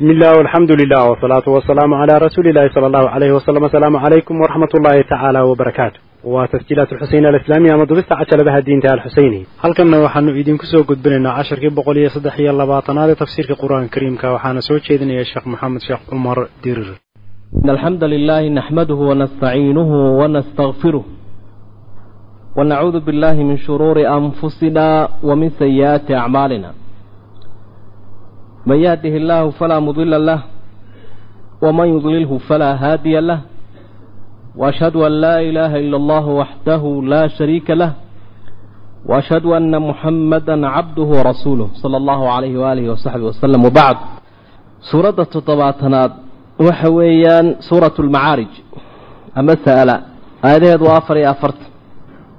bismi illah alxamdu lilah wsalaatu wasalaamu calaa rasuuli illahi sala allahu alayhi wasalam asalaamu calaykum waraxmat ullaahi tacaala wabarakaatu waa tasjiilaat alxuseyn alislaamiya ama dubista cajaladaha diinta alxuseyni halkanna waxaanu idinku soo gudbinaynaa casharkii boqol iyo saddex iyo labaatanaad ee tafsiirka qur-aanka kariimka waxaana soo jeedinaya sheekh maxamed sheekh cumar dirir إن الحمد لله نحمده ونستعينه ونستغفره ونعوذ بالله من شرور أنفسنا ومن سيئات أعمالنا man yahdihi illaahu falaa mudila lah waman yudlilhu falaa haadiya lah. Waashhadu an laa ilaaha ila allahu waxdahu laa shariika lah waashhadu anna muxammadan cabduhu warasuuluh sala allahu calayhi waaalihi wasaxbihi wasalam wabacd suuradda toddobaatanaad waxa weeyaan suuratu almacaarij ama sa'ala aayadaheedu waa afar iyo afarta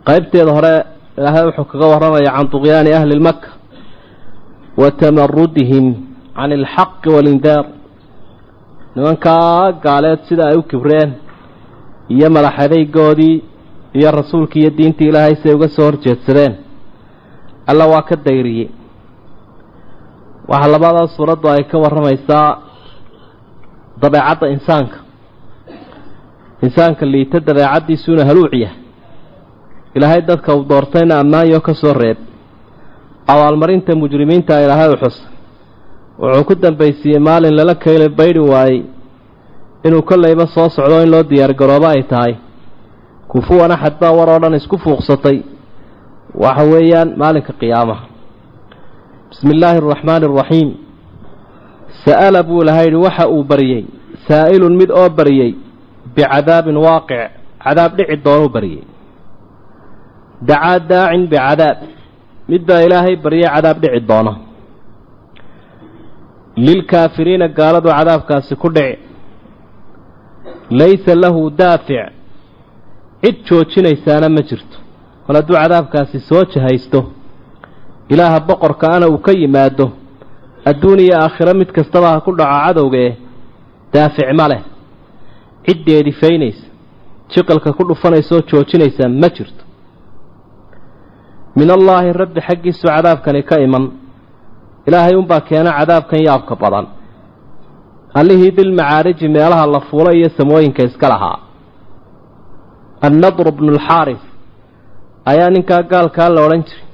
qaybteeda hore ilaahay wuxuu kaga warramaya can duqyaani ahli lmaka wa tamarudihim can alxaqi walindaar nimankaa gaaleed sida ay u kibreen iyo madaxadaygoodii iyo rasuulkii iyo diintii ilaahay siay uga soo horjeedsadeen. Alla waa ka dayriyey. Waxaa labadaa suuraddu ay ka warramaysaa dabeecadda insaanka. Insaanka liita dabeecaddiisuuna haluuc yahay. Ilaahay dadka uu doortayna ammaanyo ka soo reeb. Abaalmarinta mujrimiinta ilaahay u xus wuxuu ku dambaysiiyey maalin lala keyle baydhi waayey. Inuu kollayba soo socdo in loo diyaargaroobo ay tahay. Kufuwan axad baa war oo dhan isku fuuqsatay. Waxa weeyaan maalinka qiyaamaha. Bismi illaahi araxmaani araxiim sa'ala buu ilahay yidhi waxa uu baryey saa'ilun mid oo baryey bicadaabin waaqic cadaab dhici doonuu baryey dacaa daacin bicadaab mid baa ilaahay baryey cadaab dhici doona lilkaafiriina gaaladu cadaabkaasi ku dhici laysa lahu daafic cid joojinaysaana ma jirto kol hadduu cadaabkaasi soo jahaysto ilaaha boqorka ana uu ka yimaado adduun iyo aakhiro mid kastaba ha ku dhaco cadowgee daafic ma leh cid deedifaynaysa jiqalka ku dhufanaysa oo joojinaysa ma jirto min allaahi rabbi xaggiisu cadaabkani ka iman ilaahay unbaa keena cadaabkan yaabka badan. Allihii dilmacaariji meelaha la fuula iyo samooyinka iska lahaa annadru bnu lxaaris ayaa ninkaa gaalkaa la odhan jiray.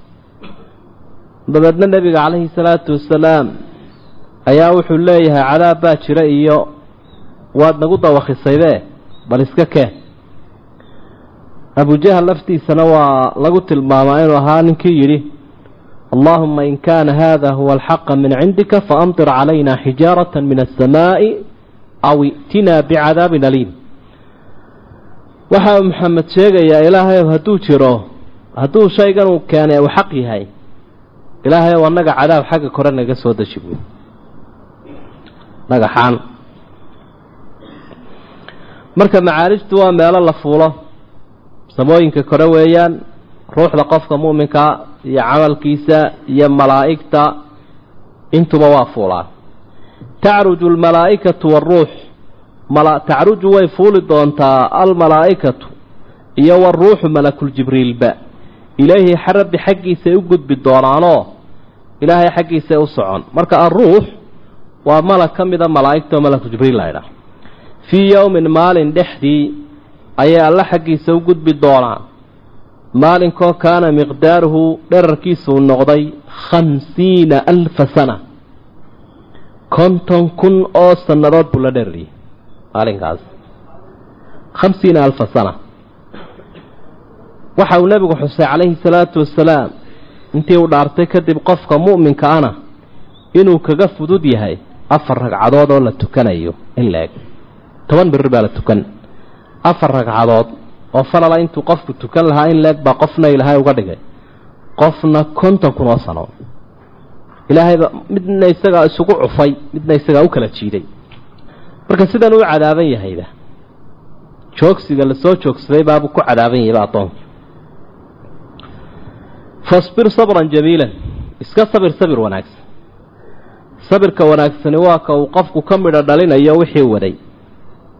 Dabeedna nebiga calayhi salaatu wasalaam ayaa wuxuu leeyahay cadaab baa jira iyo waad nagu dawakhisaydee bal iska keen. Abujahal laftiisana waa lagu tilmaamaa inuu ahaa ninkii yidhi allaahuma in kaana haada huwa alxaqa min cindika faamtir calayna xijaarata min asamaa'i aw i'tinaa bicadaabin aliim waxa maxamed sheegayaa ilaahay hadduu jiro hadduu shaygan uu keenay uu xaq yahay ilaahay ow annaga cadaab xagga kore naga soo deji buy dhagaxaan marka macaarijtu waa meelo la fuulo. Samooyinka kore weeyaan ruuxda qofka mu'minkaa iyo camalkiisa iyo malaa'igta intuba waa fuulaan. Tacruju almalaa'ikatu waaruux tacruju way fuuli doontaa almalaa'ikatu iyo waruuxu malakuljibriilba ilaahi rabbi xaggiisay u gudbi doonaanoo ilaahay xaggiisay u socon. Marka alruux waa malag ka mida malaa'igta oo malaku jibriil laydhaah fii yowmin maalin dhexdii ayay alle xaggiisa u gudbi doonaan maalinkoo kaana miqdaaruhu dherarkiisuu noqday khamsiina alfa sana. konton kun oo sannadood buu la dherariyey maalinkaas. khamsiina alfa sana. waxa uu nebigu xusay calayhi salaatu wasalaam intii uu dhaartay kadib qofka mu'minka ana inuu kaga fudud yahay afar ragcadood oo la tukanayo in la eg toban birir baa la tukan. afar ragcadood oo falala intuu qofku tukan lahaa in la eg baa qofna ilaahay uga dhigay. Qofna konton kun oo sano. Ilaahayba midna isagaa isugu cufay midna isagaa u kala jiiday. Marka sidan uu cadaaban yahayba joogsiga la soo joogsaday baabuu ku cadaaban yahayba addoonka fasbir sabran jamiilan iska sabir sabir wanaagsan. Sabirka wanaagsani waa ka uu qofku ka midho dhalinayo wixii waday.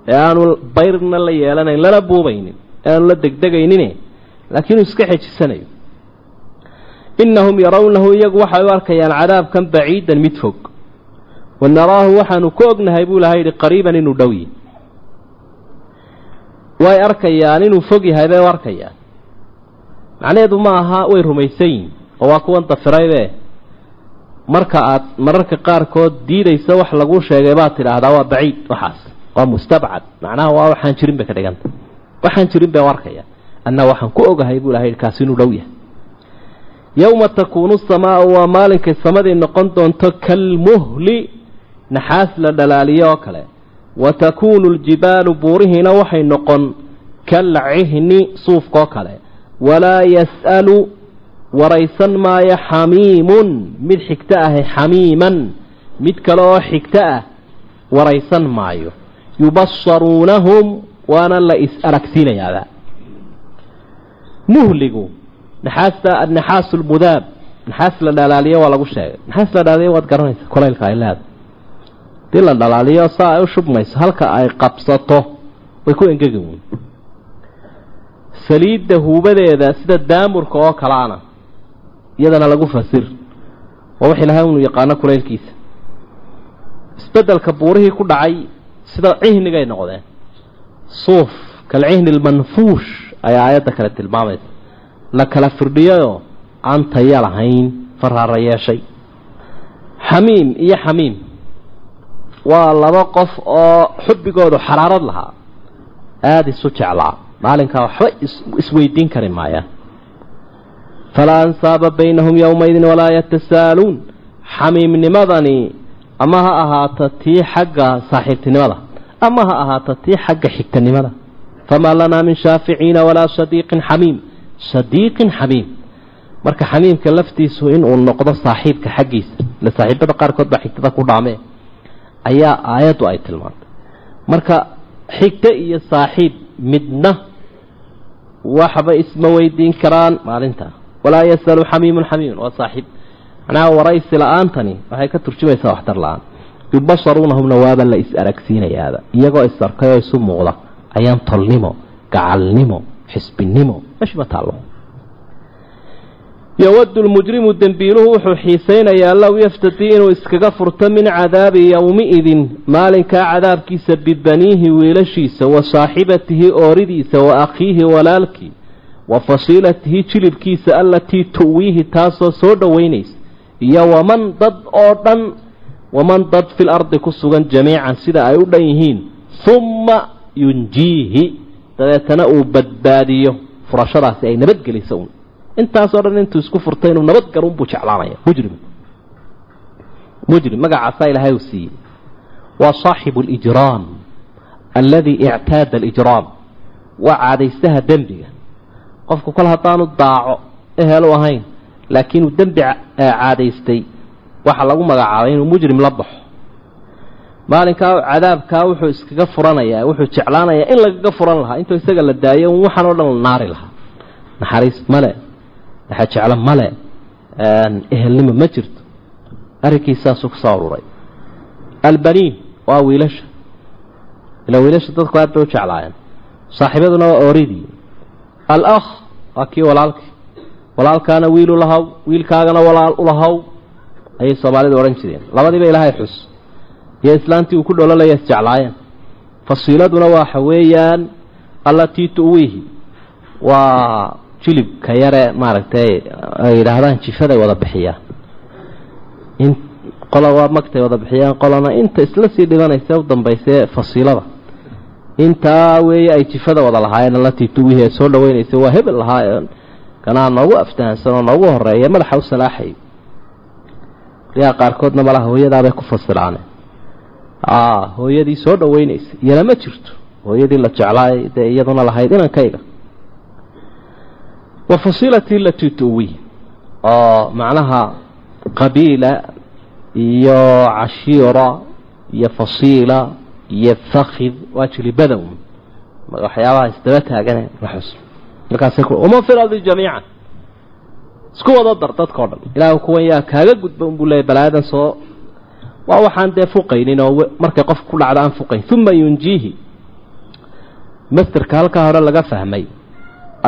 Ee aanu bayrna la yeelanayn lana buubaynin aanu la degdegaynin laakiin uu iska xejisanayo innahum yarawnahu iyagu waxay u arkayaan cadaabkan baciidan mid fog. Wa naraahu waxaanu ku ognahay buu ilahay yidhi qariiban inuu dhow way arkayaan inuu fog yahay bay u arkayaan. Macnaheedu ma aha way rumaysan yihiin oo waa kuwan dafiraybe marka aad mararka qaarkood diidaysa wax laguu sheegay baad tidhaahdaa waa baciid waxaas waa mustabcad macnaha waa waxaan jirin bay ka dhiganta waxaan jirin bay u arkayaan anna waxaan ku ogahay buu ilahay kaasi inuu dhow yahay. Yowma takuunu samaau waa maalinkay samadii noqon doonto kalmuhli naxaas la dhalaaliyo oo kale. Wa takuunu ljibaalu buurihiina waxay noqon kalcihni suufkaoo kale. Walaa yas'alu waraysan maayo xamiimun mid xigto ahi xamiiman mid kale oo xigto ah waraysan maayo. Yubasaruunahum waana la is-aragsiinayaaba muhligu naxaasta annaxaasu lmudaab naxaas la dhalaaliyo waa lagu sheegay naxaas la dhalaaliyo waad garanaysa kulaylka ay leeda haddii la dhalaaliyo saa ay u shubmayso halka ay qabsato way ku engegi weyn saliidda huubadeeda sida daamurka oo kalaana iyadana lagu fasir waa wax ilahay unu yaqaano kulaylkiisa isbeddelka buurihii ku dhacay sida cihnigay noqdeen suuf kalcihni lmanfuush ayaa aayadda kale tilmaamaysa la kala firdhiyayoo aan taya lahayn faraara yeeshay. Xamiim iyo xamiim. Waa laba qof oo xubbigoodu xaraarad lahaa aada isu jeclaa. Maalinkaa waxba isweydiin kari maayaan falaa ansaaba baynahum yowmaydin walaa yatasaaluun. Xamiimnimadani ama ha ahaato tii xagga saaxiibtinimada ama ha ahaato tii xagga xigtanimada famaa lanaa min shaaficiina walaa sadiiqin xamiim sadiiqin xamiim marka xamiimka laftiisu inuu noqdo saaxiibka xaggiisa ile saaxiibada qaarkood baa xigtada ku dhaamee ayaa aayaddu ay tilmaantay marka xigto iyo saaxiib midna waxba isma weydiin karaan maalintaa walaa yasalu xamiimun xamiimun waa saaxiib macnaha waraysi la'aantani waxay ka turjumaysaa waxtar la'aan yubasaruunahumna waaba la is-aragsiinayaaba iyagoo is-arkay oo isu muuqda ayaan tolnimo gacalnimo xisbinimo meshma taallo yowadu lmujrimu dembiiluhu wuxuu xiisaynayaa low yaftadii inuu iskaga furto min cadaabi yowmi-idin maalinkaa cadaabkiisa bibaniihi wiilashiisa wa saaxibatihi ooridiisa wa akhiihi walaalkii wa fasiilatihi jilibkiisa allatii tu'wiihi taasoo soo dhoweynaysa iyo waman dad oo dhan waman dad fil ardi ku sugan jamiican sida ay u dhan yihiin humma yunjiihi dabeetana uu badbaadiyo furashadaasi ay nabadgeliso un intaasoo dhan intuu isku furtay inuu nabadgalo unbuu jeclaanaya mujrim mujrim magacaasaa ilaahay uu siiyey waa saaxibu alijraam alladii ictaada alijraam waa caadaystaha dembiga qofku kol haddaanu daaco ehel u ahayn laakiin uu dembi caadaystay waxaa lagu magacaabay inuu mujrim la baxo. Maalinkaa cadaabkaa wuxuu iskaga furanayaa wuxuu jeclaanayaa in lagaga furan lahaa intuu isaga la daayo un waxaan oo dhan la naari lahaa. Naxariis male jeclo male ehelnimo ma jirto. Arrinkiisaasuu ku soo ururay. Albaniin waa wiilasha. Ila wiilasha dadku aad bay u jeclaayeen saaxiibaduna waa ooridii alakh waa kii walaalkii. Walaalkaana wiil u lahaw wiilkaagana walaal u lahaw ayay soomaalidu odhan jireen. Labadiiba ilaahay xus. Iyo islaantii uu ku dhololaya isjeclaayeen fasiiladuna waxa weeyaan allatii tu'wiihi waa jilibka yare maaragtay ay yidhaahdaan jifaday wada bixiyaan. In qola waa magtay wada bixiyaan qolana inta isla sii dhibanaysa u dambaysee fasiilada. Intaa weeye ay jifada wada lahaayeen allatii tu'wiihi ee soo dhaweynaysa waa hebel lahaa kanaa noogu aftahansan oo noogu horreeya madaxa u salaaxay riyaa qaarkoodna malaha hooyadaabay ku fasiraane. Hooyadii soo dhaweynaysa iyana ma jirto. Hooyadii la jeclaay dee iyaduna lahayd inankayga wa fasiilatii latii tu'wi. Oo macnaha qabiila iyo cashiira iyo fasiila iyo fakhid waa jilibada un waxyaabaha isdaba taagane la xus markaasay uma fi lardi jamiican isku wada dar dadkao dhan. Ilaahu kuwan yaa kaaga gudba unbuu leeyay balaayadan soo waa waxaan dee fuqaynin oo markay qof ku dhacdo aan fuqayn. Uma yunjiihi. Masterka halkaa hore laga fahmay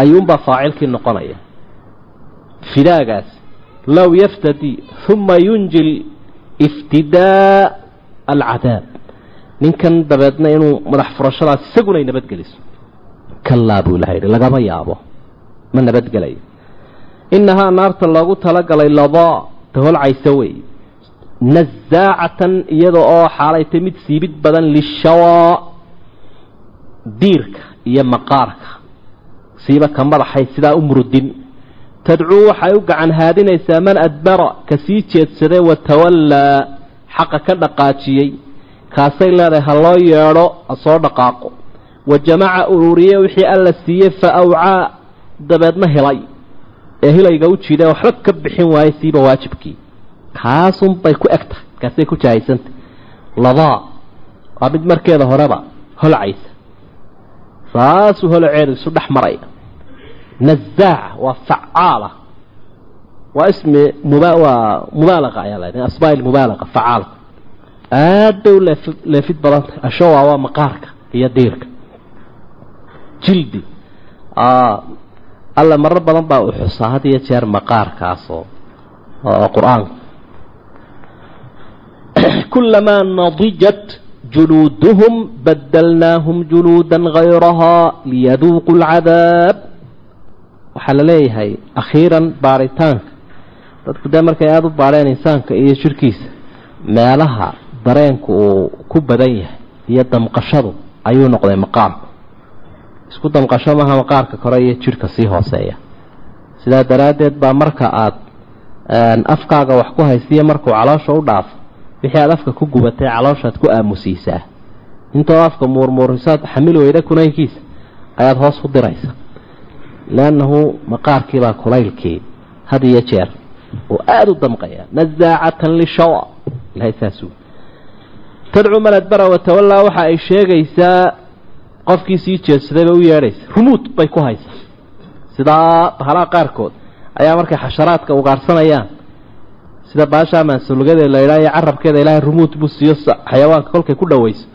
ayuunbaa faacilkii noqonaya. Fidaagaas low yaftadi uma yunji iftidaa alcadaab. Ninkan dabeedna inuu madax furashadaas isaguna ay nabadgeliso. Kalaa buu ilaha yidhi lagama yaabo. Ma nabadgelayo innahaa naarta loogu talagalay ladaa taholcaysa wey nasaacatan iyada oo xaalaytay mid siibid badan lishawaa diirka iyo maqaarka siiba ka madaxay sidaa u murudin tadcuu waxay u gacan haadinaysaa man adbara ka sii jeedsaday watawallaa xaqa ka dhaqaajiyey kaasay leedahay ha loo yeedho ha soo dhaqaaqo wa jamaca ururiye wixii alla siiyey fa awcaa dabeedna helay ee hilayga u jiida waxba ka bixin waayey siiba waajibkii. Kaasunbay ku eg tahay kaasay ku jahaysantah ladaa waa mid markeeda horeba holcaysa. Saasuu holaceedu isu dhex maraya nazaaca waa facaala. Waa ismi muba waa mubaalaqa ayaa la asmaa'il mubaalaqa facaalka. Aad bay u leef leefid badan tahay. Ashawa waa maqaarka iyo diirka. Jildi alla marar badan baa u xusaa had iyo jeer maqaarkaasoo oo qur'aanka kulamaa nadijat juluuduhum badalnaahum juluudan hayrahaa liyaduuquu lcadaab waxaa la leeyahay akhiiran baaritaanka. Dadku dee markay aada u baadheen insaanka iyo jirhkiisa meelaha dareenku uu ku badan yahay iyo damqashadu ayuu noqday maqaarku isku damqasho maaha maqaarka kore iyo jidhka sii hooseeya. Sidaa daraaddeed baa marka aada afkaaga wax ku haysiiyo markuu caloosha u dhaafo wixii aada afka ku gubatay calooshaad ku aamusiisaa. Intoo afka muurmuurisaad xamil weyda kunaynkiisa ayaad hoos u diraysa liannahu maqaarkiibaa kulaylkii had iyo jeer oo aada u damqaya nasaacatan lishawa ilahay saasuu. Tadcu man adbara watawallaa waxa ay sheegaysaa qofkii sii jeedsadayba u yeedhaysa. Rumuud bay ku haysaa sidaa bahalaha qaarkood ayaa markay xasharaadka ugaarsanayaan sida baashaa maansulugada la idhaha iyo carabkeeda ilaahay rumuud buu siiyo xayawaanka kolkay ku dhowayso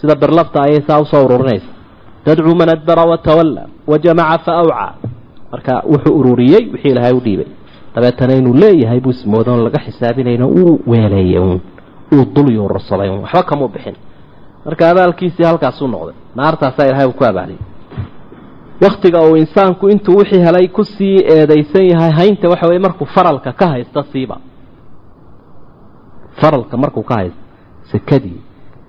sida birlafta ayay saa u soo ururinaysa. Tadcuu man adbara watawalla wa jamaca fa awcaa marka wuxuu ururiyey wixii ilaahay u dhiibay. Dabeetana inuu leeyahay buu ismoodoon laga xisaabinayno uu weeleeyey uun uu dul yuurursaday uun waxba kamuu bixin marka abaalkiisii halkaasuu noqday naartaasaa ilahay uu ku abaaliyay waktiga uu insaanku intuu wixii helay ku sii eedaysan yahay haynta waxa weye markuu faralka ka haysta siiba. Faralka markuu ka haysto sakadii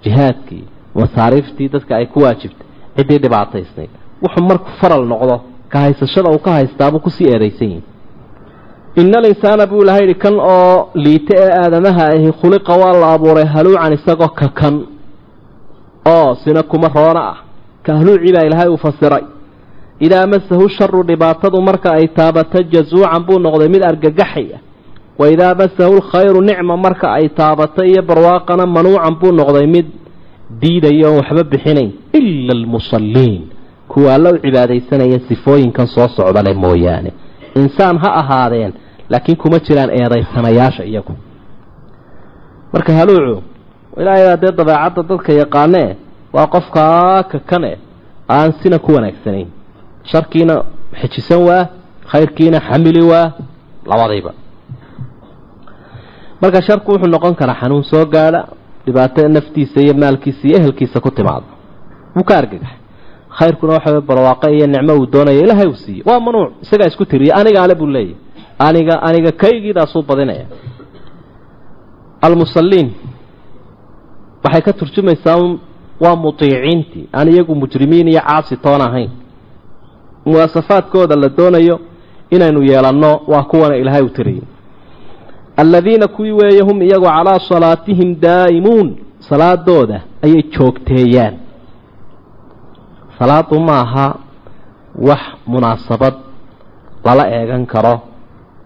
jihaadkii masaariiftii dadka ay ku waajibtay ciddii dhibaataysnayd wuxuu markuu faral noqdo ka haysashada uu ka haystaabuu ku sii eedaysan yahay. Ina alinsaana buu ilahay yihi kan oo liita ee aadamaha ahi khuliqa waa la abuuray haluucan isagoo kakan oo sina kuma roona ah. Kahluuci baa ilaahay uu fasiray. Idaa masahu sharu dhibaatadu marka ay taabato jazuucan buu noqday mid argagaxaya. Wa idaa masahu lkhayru nicma marka ay taabato iyo barwaaqana manuucan buu noqday mid diidaya oon waxba bixinayn. Ila almusalliin. Kuwa alla u cibaadaysanaya sifooyinkan soo socda leh mooyaane. Insaan ha ahaadeen laakiin kuma jiraan eedaysanayaasha iyagu. Marka haluucu ilaahay dee dabeecadda dadka yaqaanee waa qofkaa kakane aan sina ku wanaagsanayn. Sharkiina xejisan waa khayrkiina xamili waa labadayba. Marka sharku wuxuu noqon karaa xanuun soo gaadha dhibaato naftiisa iyo maalkiisa iyo ehelkiisa ku timaado wuu ka argagaxay. Khayrkuna waxa barwaaqo iyo nicmo uu doonaya ilaahay uu siiye waa manuuc isagaa isku tiriya aniga ale buu leeyahy aniga aniga kaygiidaasuu badinaya. Almusalliin waxay ka turjumaysaa waa mutiiciintii aan iyagu mujrimiin iyo caasi toon ahayn. Muwaasafaadkooda la doonayo inaynu yeelanno waa kuwana ilaahay u tiriyay aladiina kuwii weeye hum iyagu calaa salaatihim daa'imuun salaadooda ayay joogteeyaan. Salaadu ma aha wax munaasabad lala eegan karo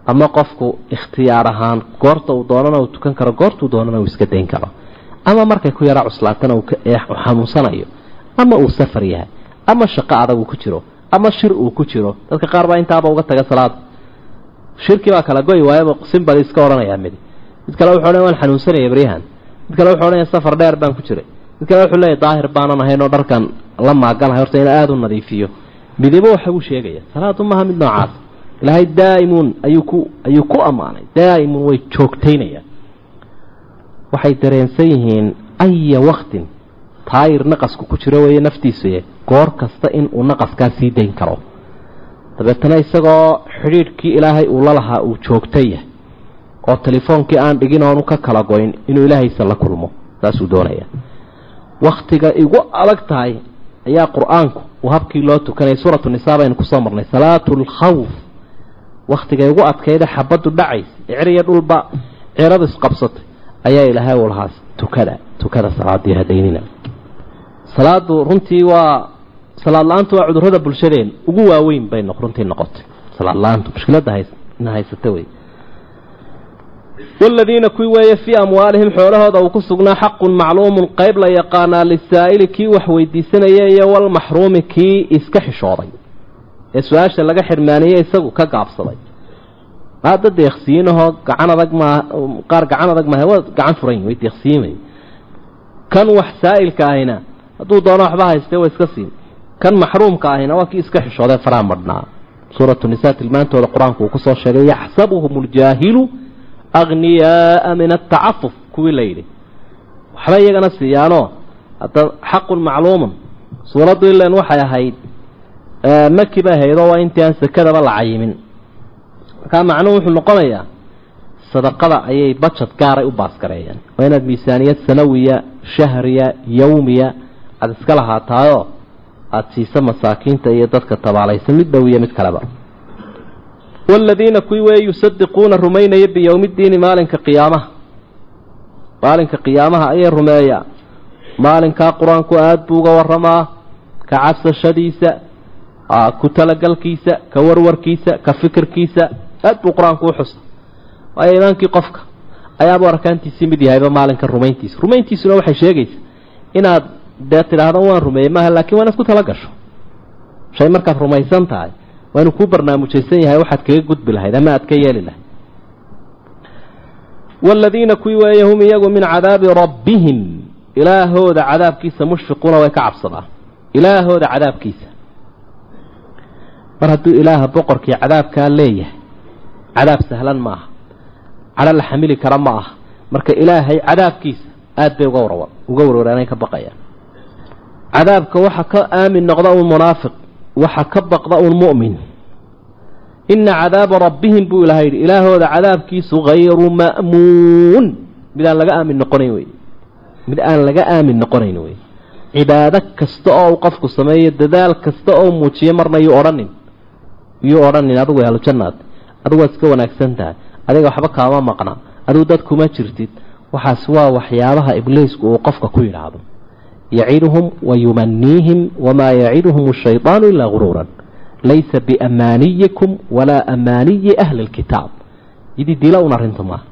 ama qofku ikhtiyaar ahaan goorta uu doonana uu tukan karo goortuu doonana uu iska dayn karo ama markay ku yara cuslaatana uu xanuunsanayo. Ama uu safar yahay. Ama shaqo adag uu ku jiro. Ama shir uu ku jiro. Dadka qaar baa intaaba uga taga salaada shirkii baa kala goy waayaba simbali iska odhanayaa midi. Mid kale wuxuu odhan waan xanuunsanaya baryahan. Mid kale wuxuu odhanaya safar dheer baan ku jiray. Mid kale wuxuu leeyahy daahir baanan ahayn oo dharkan la maaganahay horta in aada u nadiifiyo. Midibo waxa uu sheegaya salaadu maaha mid noocaas. Ilaahay daa'imuun ayuu ku ayuu ku ammaanay. Daa'imuun way joogtaynayaan waxay dareensan yihiin aya waktin taayir naqasku ku jiro weeye naftiisuye goor kasta in uu naqaskaa sii dayn karo. Dabeetana isagoo xidhiidhkii ilaahay uu la lahaa uu joogtaya oo telefoonkii aan dhigin oonu ka kala goyn inuu ilaahaysa la kulmo saasuu doonaya. Wakhtiga igu adag tahay ayaa qur'aanku uu habkii loo tukanayay suuratu nisaa baynu ku soo marnay salaatu lkhawf wakhtiga igu adkayda xabaddu dhacaysa iciriya dhulba ciradu isqabsatay ayaa ilaahay uu lahaa tukada tukada salaadii hadaynina salaadu runtii waa salaad la'aantu waa cudurrada bulshadeen. Ugu waaweyn bay runtii noqotay. Salaad la'aantu mushkiladda na haysata wey waladiina kuwii weeye fii amwaalihim xoolahooda uu ku sugnaa xaqun macluumun qayb la yaqaanaa lisaa'ili kii wax weydiisanaya iyo walmaxruumi kii iska xishooday. Ee su'aasha laga xirmaaniyey isagu ka gaabsaday hadda deeqsiinahoo gacan adag maa qaar gacan adag maaha waa gacan furan way deeqsiimay kan wax saa'ilka ahina hadduu doono waxba haystee waa iska siin. Kan maxruumka ahina waa kii iska xishooday faraa madhnaa suuratu nisaa tilmaantooda qur'aanku uu ku soo sheegay yaxsabuhum ljaahilu akhniyaaa min atacafuf kuwii la yidhi. Waxba iyagana siiyaanoo hadda xaqun macluumun. Suuraddu ilan waxay ahayd maki bay ahayd oo waa intii aan sekadaba la cayimin markaa macnuhu wuxuu noqonayaa sadaqada ayay bajad gaaray u baasgareeyeen waa inaad miisaaniyad sanawiya shahriya yowmiya aada iska lahaataayoo aada siiso masaakiinta iyo dadka tabaalaysa mid dhow iyo mid kaleba. Waladiina kuwii weeye yusadiquuna rumaynaya biyowmi ddiini maalinka qiyaamaha. Maalinka qiyaamaha ayay rumeeyaa maalinkaa qur'aanku aada buu uga waramaa ka cabsashadiisa ku talagalkiisa ka warwarkiisa ka fikirkiisa aada buu qur'aanku u xusa waayo imaankii qofka ayaabuu arkaantiisii mid yahayba maalinka rumayntiisa. Rumayntiisuna waxay sheegaysaa inaad dee tidhaahdo waan rumeeyey maaha laakiin waa inaad ku tala gasho. Shay markaad rumaysan tahay waa inuu kuu barnaamijaysan yahay waxaad kaga gudbi lahayd ama aad ka yeeli lahayd. Waaladiina kuwii weeye hum iyagu min cadaabi rabbihim ilaahooda cadaabkiisa mushfiquuna way ka cabsadaan. Ilaahooda cadaabkiisa. Mar hadduu ilaaha boqorkii cadaabkaa leeyahay cadaab sahlan ma aha cadho la xamili kara ma aha marka ilaahay cadaabkiisa aada bay uga warwar uga warwaraanay ka baqayaan. Cadaabka waxa ka aamin noqda un munaafiq waxa ka baqda un mu'min. Ina cadaaba rabbihim buu ilahay yidhi ilaahooda cadaabkiisu hayru ma'muun. Mid aan laga aamin noqonayn wey. Mid aan laga aamin noqonayn wey. Cibaado kasta oo uu qofku sameeyo dadaal kasta oo muujiyo marna yuu odhanin. Yuu odhanin adigu ahlujannaad adigu waad iska wanaagsan tahay. Adiga waxba kaama maqna. Adigu dad kuma jirtid. Waxaas waa waxyaabaha ibliisku uu qofka ku yidhaahdo. Yaciduhum wa yumaniihim wamaa yaciduhum ashaydaanu ilaa guruuran laysa biamaaniyikum walaa amaaniyi ahli lkitaab yidii dila un arrinta maaha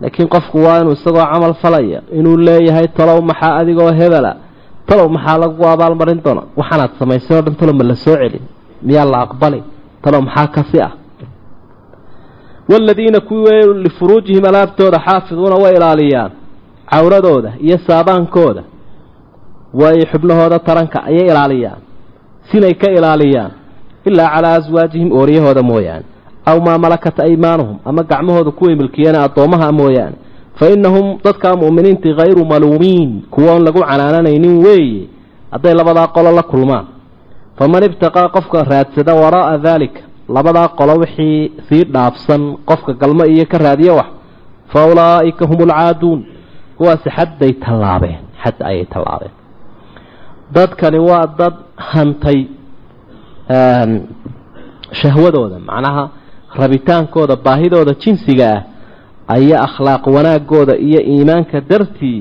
laakiin qofku waa inuu isagoo camal falaya inuu leeyahay talow maxaa adigoo hebela? Talow maxaa lagu abaalmarin doona? Waxaanaad samaysay o dhan talow ma la soo celin. Miyaa la aqbali talow maxaa kasi ah waaladiina kuwii lifuruujihim alaabtooda xaafiduuna way ilaaliyaan cawradooda iyo saabaankooda way xubnahooda taranka ayay ilaaliyaan sinay ka ilaaliyaan ilaa calaa aswaajihim ooriyahooda mooyaane aw maa malakat aymaanuhum ama gacmahooda kuway milkiyeena addoommaha mooyaane fa innahum dadkaa mu'miniintii hayru maluumiin kuwoon lagu canaananaynin weeye hadday labadaa qolo la kulmaan faman ibtaqaa qofka raadsada waraa'a daalika labadaa qolo wixii sii dhaafsan qofka galmo iyo ka raadiyo wax fa ulaa'ika hum ulcaaduun kuwaasi xadday tallaabeen xad ayay tallaabeen. Dadkani waa dad hantay shahwadooda macnaha rabitaankooda baahidooda jinsiga ah ayaa akhlaaq wanaagooda iyo iimaanka dartii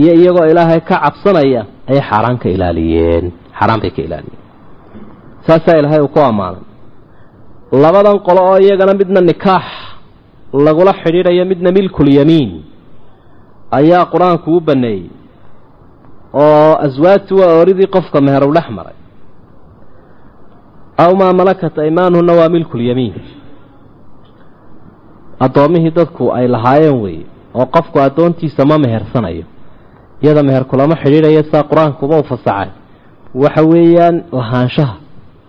iyo iyagoo ilaahay ka cabsanaya ayay xaaraan ka ilaaliyeen xaaraan bay ka ilaaliyeen. Saasaa ilaahay uu ku ammaanay labadan qolo oo iyagana midna nikaax lagula xidhiidhayo midna milkulyamiin ayaa qur'aanku u baneeyey oo aswaajtu waa ooridii qofka meher u dhex maray. Aw maa malakat aymaanuhuna waa milkulyamiin addoommihii dadku ay lahaayeen weeye oo qofku addoontiisa ma mehersanayo iyada meher kulama xidhiidhaya saa qur'aankuba u fasaxay. Waxa weeyaan lahaanshaha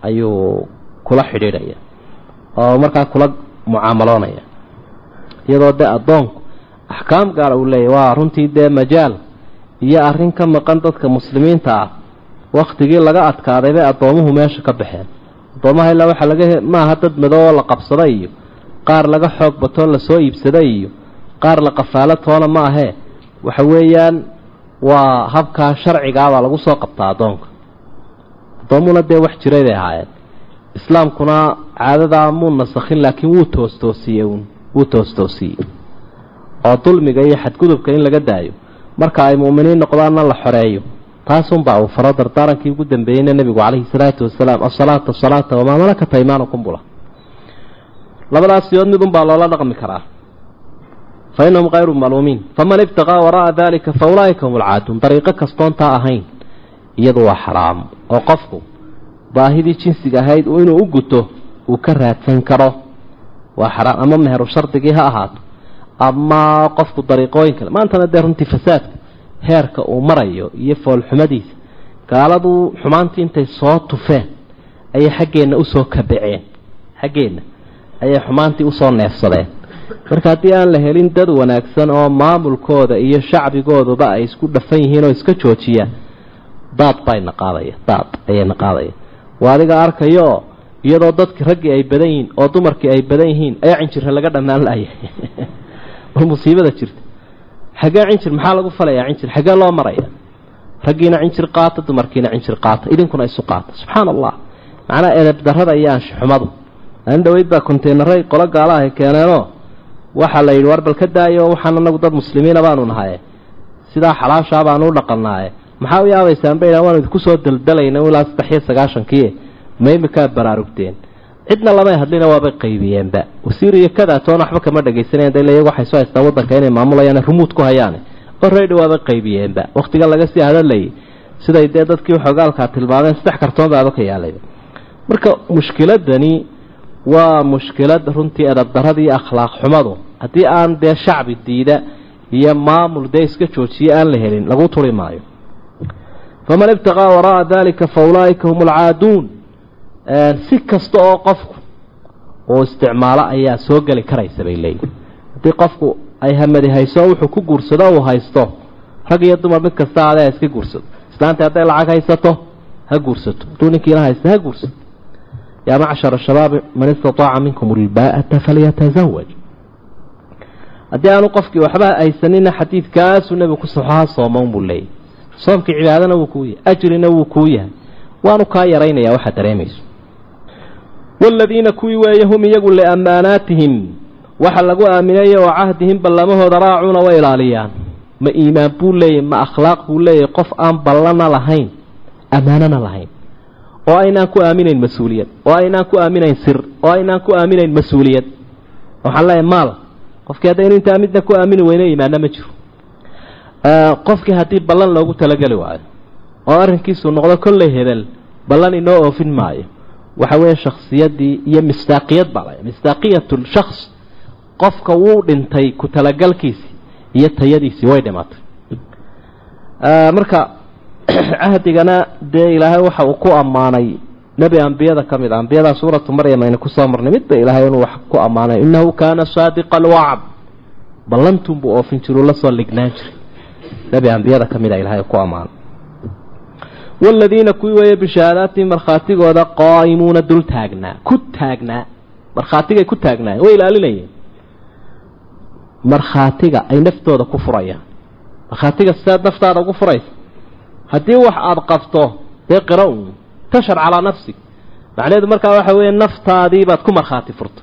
ayuu kula xidhiidhaya oo markaa kula mucaamaloonaya. Iyadoo dee addoonku axkaam gaara uu leeyahy waa runtii dee majaal iyo arrin ka maqan dadka muslimiinta ah. Wakhtigii laga adkaaday bay addoomuhu meesha ka baxeen. Addoomaha ilaa waxaa laga maaha dad madow oo la qabsaday iyo qaar laga xoog batoo la soo iibsaday iyo qaar la qafaalo toona ma ahee. Waxa weeyaan waa habkaa sharcigaabaa lagu soo qabtaa addoonka. Addoomuhuna dee wax jiray bay ahaayeen islaamkuna caadadaa muu nasakhin laakiin wuu toostoosiyey uun wuu toostoosiyey oo dulmiga iyo xadgudubka in laga daayo. Marka ay mu'miniin noqdaanna la xoreeyo. Taasunbaa uu faro dardaarankii ugu dambeeyeyna nebigu calayhi salaatu wasalaam asalaata asalaata wamaa malakata imaanakum bula. Labadaas siyood mid unbaa loola dhaqmi karaa. Fa innahum kayru maluumiin. Faman ibtaqaa wara'a dalika fa ulaa'ika hum alcaaduun dariiqo kastoontaa ahayn. Iyadu waa xaraam. Oo qofku baahidii jinsiga ahayd inuu u guto uu ka raadsan karo. Waa xaraam ama meheru shardigii ha ahaato ama qofku dariiqooyin kale. Maantana dee runtii fasaadka heerka uu marayo iyo foolxumadiisa gaaladu xumaantii intay soo tufeen ayay xaggeenna u soo kabaceen xaggeenna ayay xumaantii u soo neefsadeen. Marka haddii aan la helin dad wanaagsan oo maamulkooda iyo shacbigooduba ay isku dhafan yihiin oo iska joojiyaan daad bayna qaadaya daad ayayna qaadaya waa adiga arkayooo iyadoo dadki raggii ay badan yihiin oo dumarkii ay badan yihiin ayaa cinjirra laga dhammaan laaya war musiibada jirta. Xaggee cinjir maxaa lagu falayaa cinjir xaggee loo maraya? Raggiina cinjir qaata dumarkiina cinjir qaata. Idinkuna isu qaata. Subxaana allah macnaa edeb darrada iyo aanshixumadu maalin dhaweyd baa konteynaray qolo gaala ahy keeneenoo waxaa la yidhi war bal ka daayo waxaan anagu dad muslimiina baanu nahaye sidaa xalaashaa baanu u dhaqannaaye maxaa u yaabaysaan bay waanu idinku soo daldalayna ilaa saddex iyo sagaashankii? Ma imikaad baraarugteen. Cidna lamay hadlina waabay qaybiyeenba. Wasiir iyo kada waxba kama dhagaysanayan dal iyagu waxay soo haystaan waddanka inay maamulayaan rumuud ku hayaane. Oreydi waabay qaybiyeenba. Wakhtigan laga sii hadallayay siday dee dadkii xoogaalkaa tilmaameen saddex kartoon baaba ka yaalayba marka mushkiladani waa mushkilad runtii edabdarada iyo akhlaaq xumadu. Haddii aan dee shacbi diida iyo maamul dee iska joojiye aan la helin lagu turi maayo faman ibtaqaa wara'a dalika fa ulaa'ika hum alcaaduun si kasta oo qofku uu isticmaalo ayaa soo geli karaysa bay leeyihiin haddii qofku ay hamadi hayso wuxuu ku guursado uu haysto rag iyo dumar mid kasta adee iska guursado islaanta hadday lacag haysato ha guursato. Hadduu ninkiina haysta ha guursato. Yaa macshara shabaabi man istataaca minkum ilbaa'ata falyatazawaj haddii aanu qofkii waxba haysanina xadiidkaasuu nebigu ku saxoha sooman buu leeyahy soomkii cibaadana wuu kuu yahay ajrina wuu kuu yahay. Waanu kaa yaraynaya waxaad dareemayso. Waaladiina kuwii weeye hum iyagu liammaanaatihim waxa lagu aaminaya oo cahdihim ballamahooda raacuuna way ilaaliyaan. Ma iimaan buu leeyahy ma akhlaaq buu leeyahy qof aan ballana lahayn ammaanana lahayn. Oo aynaan ku aaminayn mas'uuliyad oo aynaan ku aaminayn sir oo aynaan ku aaminayn mas'uuliyad. Waxaan leeyahay maal qofkii haddaynu intaa midna ku aamini weyne iimaanna ma jiro qofkii haddii ballan loogu talageli waayo oo arrinkiisu noqdo kolley hebel ballan inoo oofin maayo waxa weeye shakhsiyaddii iyo mistaaqiyad baa laya mistaaqiyatu shakhs qofka wuu dhintay ku talagalkiisii iyo tayadiisii way dhimatay. Marka cahdigana dee ilaahay waxa uu ku ammaanay. Nebi ambiyada ka mid a ambiyada suuratu maryam aynu ku soo marnay midba ilaahay inuu wax ku ammaanay. Innahu kaana saadiqa alwacd ballantunbuu oofin jiru la soo lignaan jiray nebi ambiyada ka mid a ilaahay ku ammaanay waaladiina kuwii weeye bishahaadaatihim markhaatigooda qaa'imuuna dul taagnaa ku taagnaa markhaatigay ku taagnaayeen way ilaalinayeen. Markhaatiga ay naftooda ku furayaan. Markhaatiga sidaad naftaada ugu furaysa haddii wax aada qabto dee qira un tashar calaa nafsig macnaheedu markaa waxa weeye naftaadii baad ku markhaati furta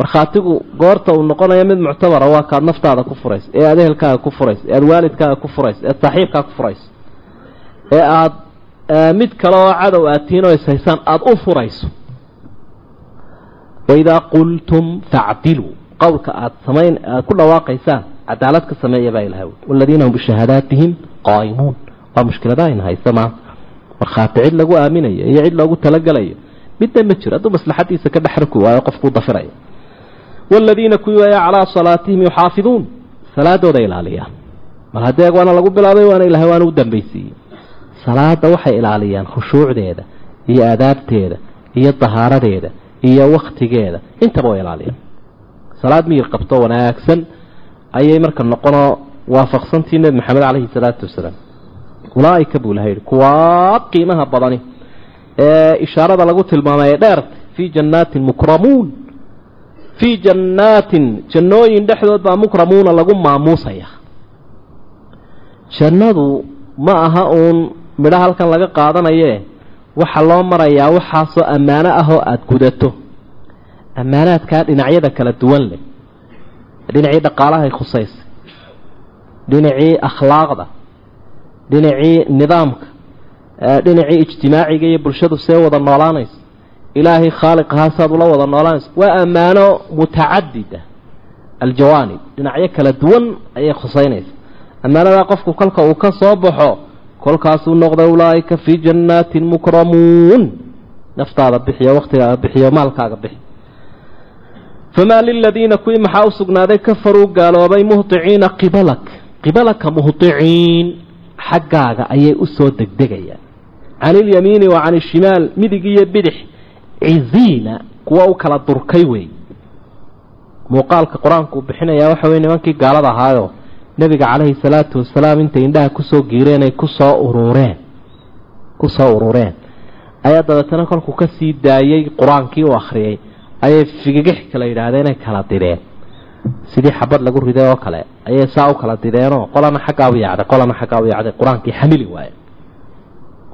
markhaatigu goorta uu noqonayo mid muctabara waa kaad naftaada ku furaysa ee aad ehelkaaga ku furaysa ee aad waalidkaaga ku furaysa ee saaxiibkaa ku furaysa ee aada mid kale oo cadow aad tihiin oo ishaysaan aada u furayso. Waidaa qultum facdiluu qowlka aada samayn aada ku dhawaaqaysaan cadaalad ka sameeya baa ilahay waladiina hum bishahaadaatihim qaa'imuun. Waa mushkilada ayna haysa maanta markhaati cid lagu aaminayo iyo cid loogu talagelayo midna ma jiro hadduu maslaxadiisa ka dhexarki waayo qofkuu dafiraya waaladiina kuwii calaa salaatihim yuxaafiduun salaadooda ilaaliyaan mar haddii waana lagu bilaabay waana ilahay waana u dambaysiiyey salaada waxay ilaaliyaan khushuucdeeda iyo aadaabteeda iyo dahaaradeeda iyo waktigeeda intaba way ilaaliyaan salaad miyir qabto wanaagsan ayay marka noqonoo waafaqsantii nebi maxamed caleyhi salaatu wasalaam ulaaika buu ilaha yidhi kuwaa qiimaha badani ee ishaarada lagu tilmaamay ee dheerta fii jannaatin mukramuun fii jannaatin jannooyin dhexdood baa mukramuuna lagu maamuusaya. Jannadu ma aha uun midho halkan laga qaadanayee. Waxaa loo marayaa waxaasoo ammaano ah oo aada gudato. Ammaanaadkaa dhinacyada kala duwan leh. Dhinacii dhaqaalahay khusaysay dhinacii akhlaaqda. Dhinacii nidaamka. Dhinacii ijtimaaciga iyo bulshadu see wada noolaanaysa ilaahay khaaliqahaa saad ula wada noolaanaysa waa ammaano mutacadida aljawaanib dhinacyo kala duwan ayay khusaynaysa ammaanadaa qofku kolka uu ka soo baxo kolkaasuu noqda ulaaika fii jannaatin mukramuun naftaada bixiyo waktigaaga bixiyo maalkaaga bixi famaa liladiina kuwii maxaa u sugnaaday kafaruu gaaloobay muhdiciina qibalak qibalaka muhdiciin xaggaaga ayay u soo degdegayaan can ilyamiini wa can ishimaal midig iyo bidix ciziina kuwa u kala durkay wey muuqaalka qur'aanku uu bixinayaa waxa weye nimankii gaalada ahaayo nebiga calayhi salaatu wasalaam intay indhaha ku soo giireen ay ku soo urureen ku soo urureen ayaa dabeetana kolkuu ka sii daayey qur'aankii uu akhriyey ayay figigix kala yidhaahdeen ay kala dideen sidii xabad lagu riday oo kale ayay saa u kala dideenoo qolana xaggaa u yaacday qolana xaggaa u yaacday. Qur'aankii xamili waaye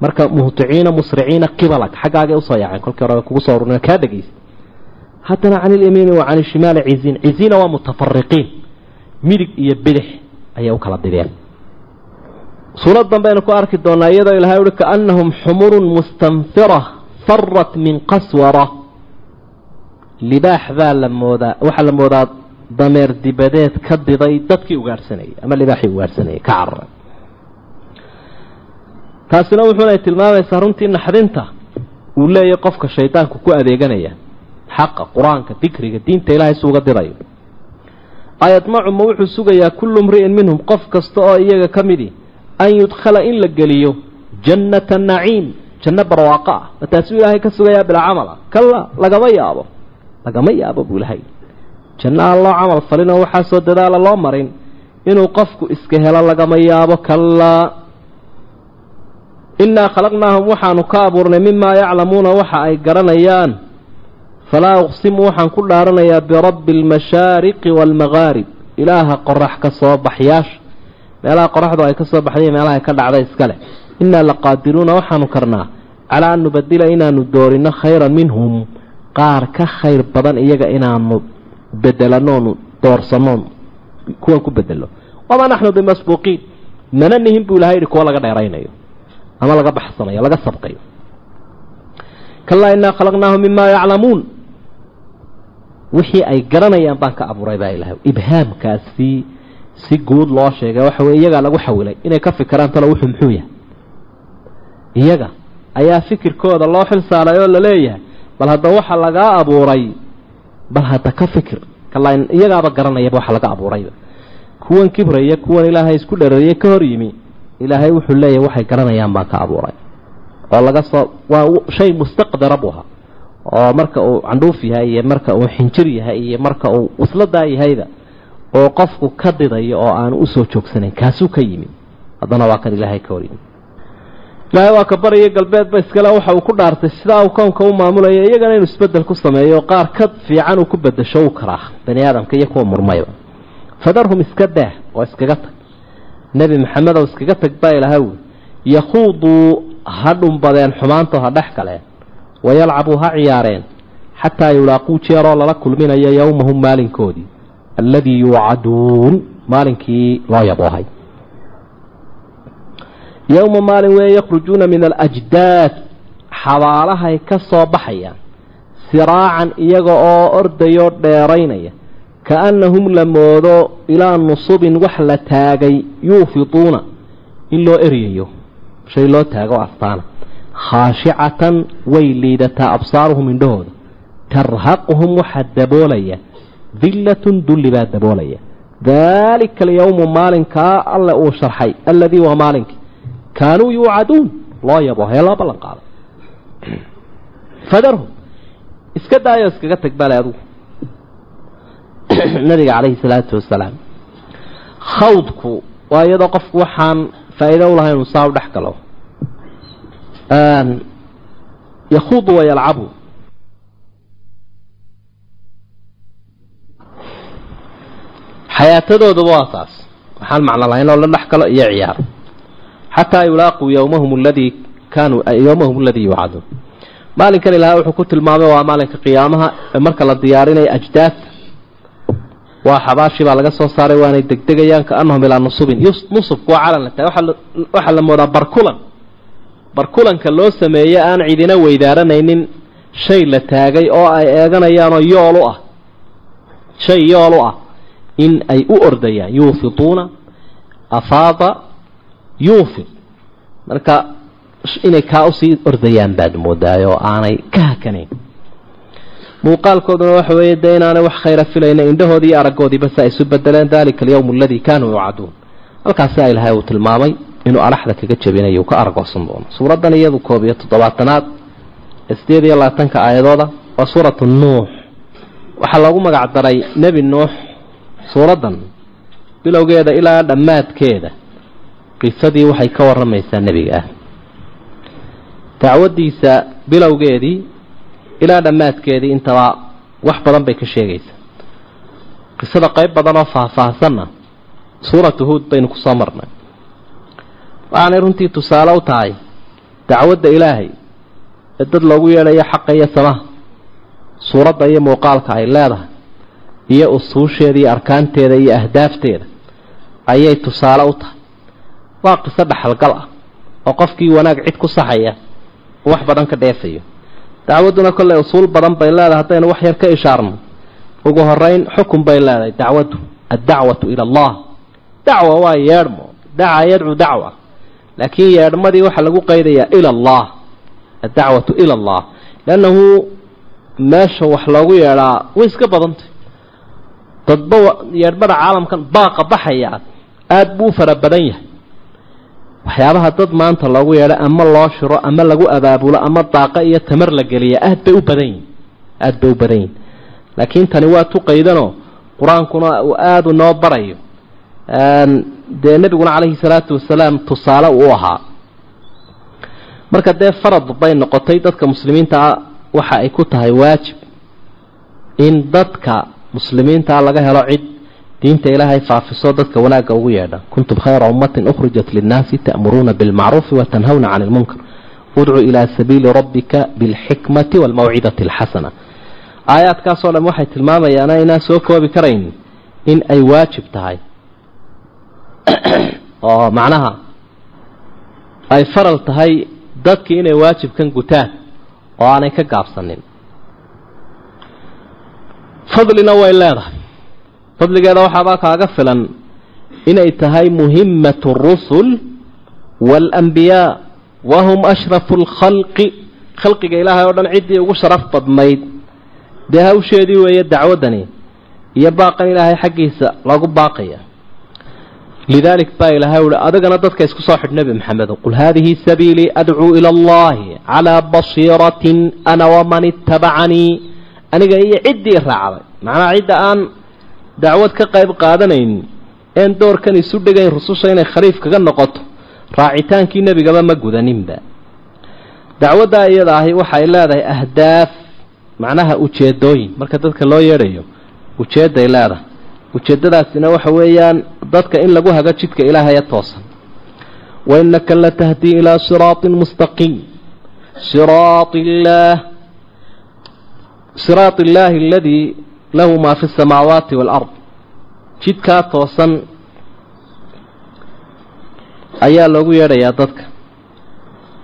marka muhdiciina musriciina qibalak xaggaagay u soo yaaceen kolkii hore kugu soo urureen kaa dhegeysa haddana can ilyamiini wa can ishimaali ciziin ciziina waa mutafariqiin. Midig iyo bidix ayay u kala dideen. Suurad danbaynu ku arki doonaa iyadoo ilahay uhi kaannahum xumurun mustanfira farat min qaswara. Libaax baa la moodaa waxaa la moodaa dameer dibadeed ka diday dadkii ugaadhsanayay ama libaaxii ugaadhsanayay ka cararay taasina wuxuunay tilmaamaysaa runtii naxdinta. Uu leeyahy qofka shaydaanku ku adeeganaya xaqa qur'aanka dikriga diinta ilaahay suuga dirayo. Ayadmacu ma wuxuu sugayaa kullu mri'in minhum qof kasta oo iyaga ka midi an yudkhala in la geliyo jannata naciim janno barwaaqo ah. Mataasuu ilaahay ka sugayaa bilaa camala. Kalla lagama yaabo. Lagama yaabo buu ilahay janno aan loo camal falin oo waxaasoo dadaala loo marin inuu qofku iska helo lagama yaabo. Kallaa innaa khalaqnaahum waxaanu ka abuurnay mimaa yaclamuuna waxa ay garanayaan falaa uqsimu waxaan ku dhaaranayaa birabbi almashaariqi waalmagaarib ilaaha qorax ka soo baxyaasha meelaha qoraxdu ay ka soo baxday meelaha ay ka dhacday iskale innaa laqaadiruuna waxaanu karnaa calaa an nubadila inaanu doorino khayran minhum qaar ka khayr badan iyaga inaanu bedelanoonu doorsanoon kuwan ku bedelo wamaa naxnu bimasbuuqiin mana nihin buu ilahay yihi kuwa laga dheeraynayo ama laga baxsanayo laga sabqayo. Kalaa innaa khalaqnaahum mimaa yaclamuun wixii ay garanayaan baan ka abuuray baa ilahay ibhaamkaasi si guud loo sheegay. Waxa weye iyagaa lagu xawilay. Inay ka fikiraan talo wuxuu muxuu yahay? Iyaga ayaa fikirkooda loo xil saaray oo la leeyahay bal hadda waxa lagaa abuuray bal hadda ka fikir. Kalaa iyagaaba garanayaba waxa laga abuurayba. Kuwan kibraya kuwan ilaahay isku dherariye ka hor yimi ilaahay wuxuu leeyahay waxay garanayaan baan ka abuuray. Oo laga soo waa shay mustaqdara buu ahaa. Oo marka uu candhuuf yahay iyo marka uu xinjir yahay iyo marka uu wasladaa yahayda oo qofku ka didayo oo aanu u soo joogsanayn kaasuu ka yimi haddana waa kan ilaahay ka hor yimi ilaahay waa ka bariyo galbeedba iskale waxa uu ku dhaartay sidaa uu kownka u maamulaya iyagana inuu isbeddel ku sameeyo qaar ka fiican uu ku bedesho u karaa bani aadamka iyo kuwa murmayba fadarhum iska daah oo iskaga tag nebi maxamedow iskaga tag baa ilaahay wi yakhuuduu ha dhumbadeen xumaantoo ha dhex galeen wayalcabuu ha ciyaareen xataa yulaaquu jeeroo lala kulminayo yowmahum maalinkoodii alladii yuucaduun maalinkii loo yaboohay yowma maalin weeye yakhrujuuna min alajdaad xabaalahay ka soo baxayaan siraacan iyaga oo ordayoo dheeraynaya kaannahum la moodo ilaa nusubin wax la taagay yuufiduuna in loo eryayo shay loo taago astaana. Khaashicatan way liidataa absaaruhum indhahooda. Tarhaquhum waxaa daboolaya. Dillatun dulli baa daboolaya. Daalika alyowmu maalinkaa alle uu sharxay alladii waa maalinkii kaanuu yuucaduun loo yabo hee loo ballan qaado. Fadarhum iska daayo iskaga tag bale adugu nabiga calayhi salaatu wasalaam. Khawdku waa iyadoo qofku waxaan faa'iido u lahayn uu saa u dhex galo. Yakhuudu wa yalcabu. Xayaatadooduba waa saas waxaan macno lahayn oo la dhex galo iyo ciyaar. Xataa yulaaquu yowmahum aladii kaanuu yowmahum aladii yuucaduun maalinkan ilaahay wuxuu ku tilmaamay waa maalinka qiyaamaha ee marka la diyaarinayo ajdaadta waa xabaashii baa laga soo saaray waanay degdegayaan kaanahum ilaa nusubin. Nusubku waa calan la tahay. Waxaa la moodaa barkulan. Barkulanka loo sameeye aan cidina weydaaranaynin shay la taagay oo ay eeganayaanoo yool u ah. Shay yool u ah. In ay u ordayaan yuufiduuna afaada yuufid marka inay kaa u sii ordayaan baad moodaay oo aanay ka hakanayn muuqaalkooduna waxa weeye dee inaanay wax khayra filayna indhahoodii iyo araggoodiiba si ay isu bedeleen dalika alyawm aladii kaanuu yuucaduun halkaasi ilahay uu tilmaamay inuu alaxda kaga jabinayo uu ka argoosan doono. Suuraddan iyadu koob iyo toddobaatanaad ee sideed iyo labaatanka aayadooda waa suuratu nuux. Waxaa loogu magac daray nebi nuux suuraddan bilowgeeda ilaa dhammaadkeeda. Qisadii waxay ka warramaysaa nebiga ah. Dacwaddiisa bilowgeedii ilaa dhammaadkeedii intaba wax badan bay ka sheegaysaa. Qisada qayb badan oo faahfaahsanna suuratu huud baynu ku soo marnay. Waxaanay runtii tusaale u tahay dacwadda ilaahay ee dad loogu yeedhayo xaqa iyo samaha suuradda iyo muuqaalka ay leedahay iyo usuusheeda iyo arkaanteeda iyo ahdaafteeda ayay tusaale u tahay. Waa qiso dhaxalgal ah oo qofkii wanaag cid ku saxaya wax badan ka dheefayo dacwadduna kolley usuul badan bay leedahay haddaynu wax yar ka ishaarno. Ugu horeyn xukun bay leedahay dacwaddu addacwatu ila allah. Dacwa waa yeedhmo daca yadcu dacwa. Laakiin yeedhmadii waxaa lagu qaydayaa ila allah addacwatu ila allah. Liannahu meesha wax loogu yeedhaa way iska badantay. Dadba yeedhmada caalamkan baaqa baxaya aada buu u fara badan yahay waxyaabaha dad maanta loogu yeedho ama loo shiro ama lagu abaabulo ama daaqa iyo tamar la geliya aad bay u badan yihiin aada bay u badan yihiin laakiin tani waa tuqaydanoo qur'aankuna uu aada noo barayo. Dee nebiguna calayhi salaatu wasalaam tusaale uu ahaa. Marka dee farad bay noqotay dadka muslimiinta ah waxa ay ku tahay waajib in dadka muslimiintaa laga helo cid diinta ilaahay faafiso dadka wanaagga ugu yeedha. Kuntum khayra ummatin ukhrijat linnaasi ta'muruuna bilmacruufi wa tanhawna cani lmunkar udcu ilaa sabiili rabbika bilxikmati waalmawcidati alxasana. Aayaadkaasoo dhan waxay tilmaamayaan inaan soo koobi karayn in ay waajib tahay. Oo macnaha ay faral tahay dadkii inay waajibkan gutaan oo aanay ka gaabsanin. Fadlina way leedahay fadligeeda waxaabaa kaaga filan inay tahay muhimmatu rusul waalambiyaa wahum ashrafu lkhalqi khalqiga ilaahay oo dhan ciddii ugu sharaf badnayd. Dee hawsheedii weeye dacwaddani iyo baaqan ilaahay xaggiisa lagu baaqaya. Lidaalik baa ilaahay uhi adigana dadka isku soo xidh nebi maxamedo qul haadihi sabiilii adcuu ila allahi calaa basiiratin ana waman ittabacanii. Aniga iyo ciddii raacday. Macnaha cidda aan dacwad ka qayb qaadanaynin een doorkan isu dhigayn rususha inay khaliif kaga noqoto raacitaankii nebigaba ma gudaninba. Dacwaddaa iyada ahi waxay leedahay ahdaaf macnaha ujeedooyin marka dadka loo yeedhayo ujeedday leedahay. Ujeeddadaasina waxa weeyaan dadka in lagu hago jidka ilaahaya toosan. Wa innaka latahdii ilaa siraatin mustaqiim siraat illaah siraat illaahi aladii lahu maa fi asamaawaati waalard jidkaa toosan ayaa loogu yeedhayaa dadka.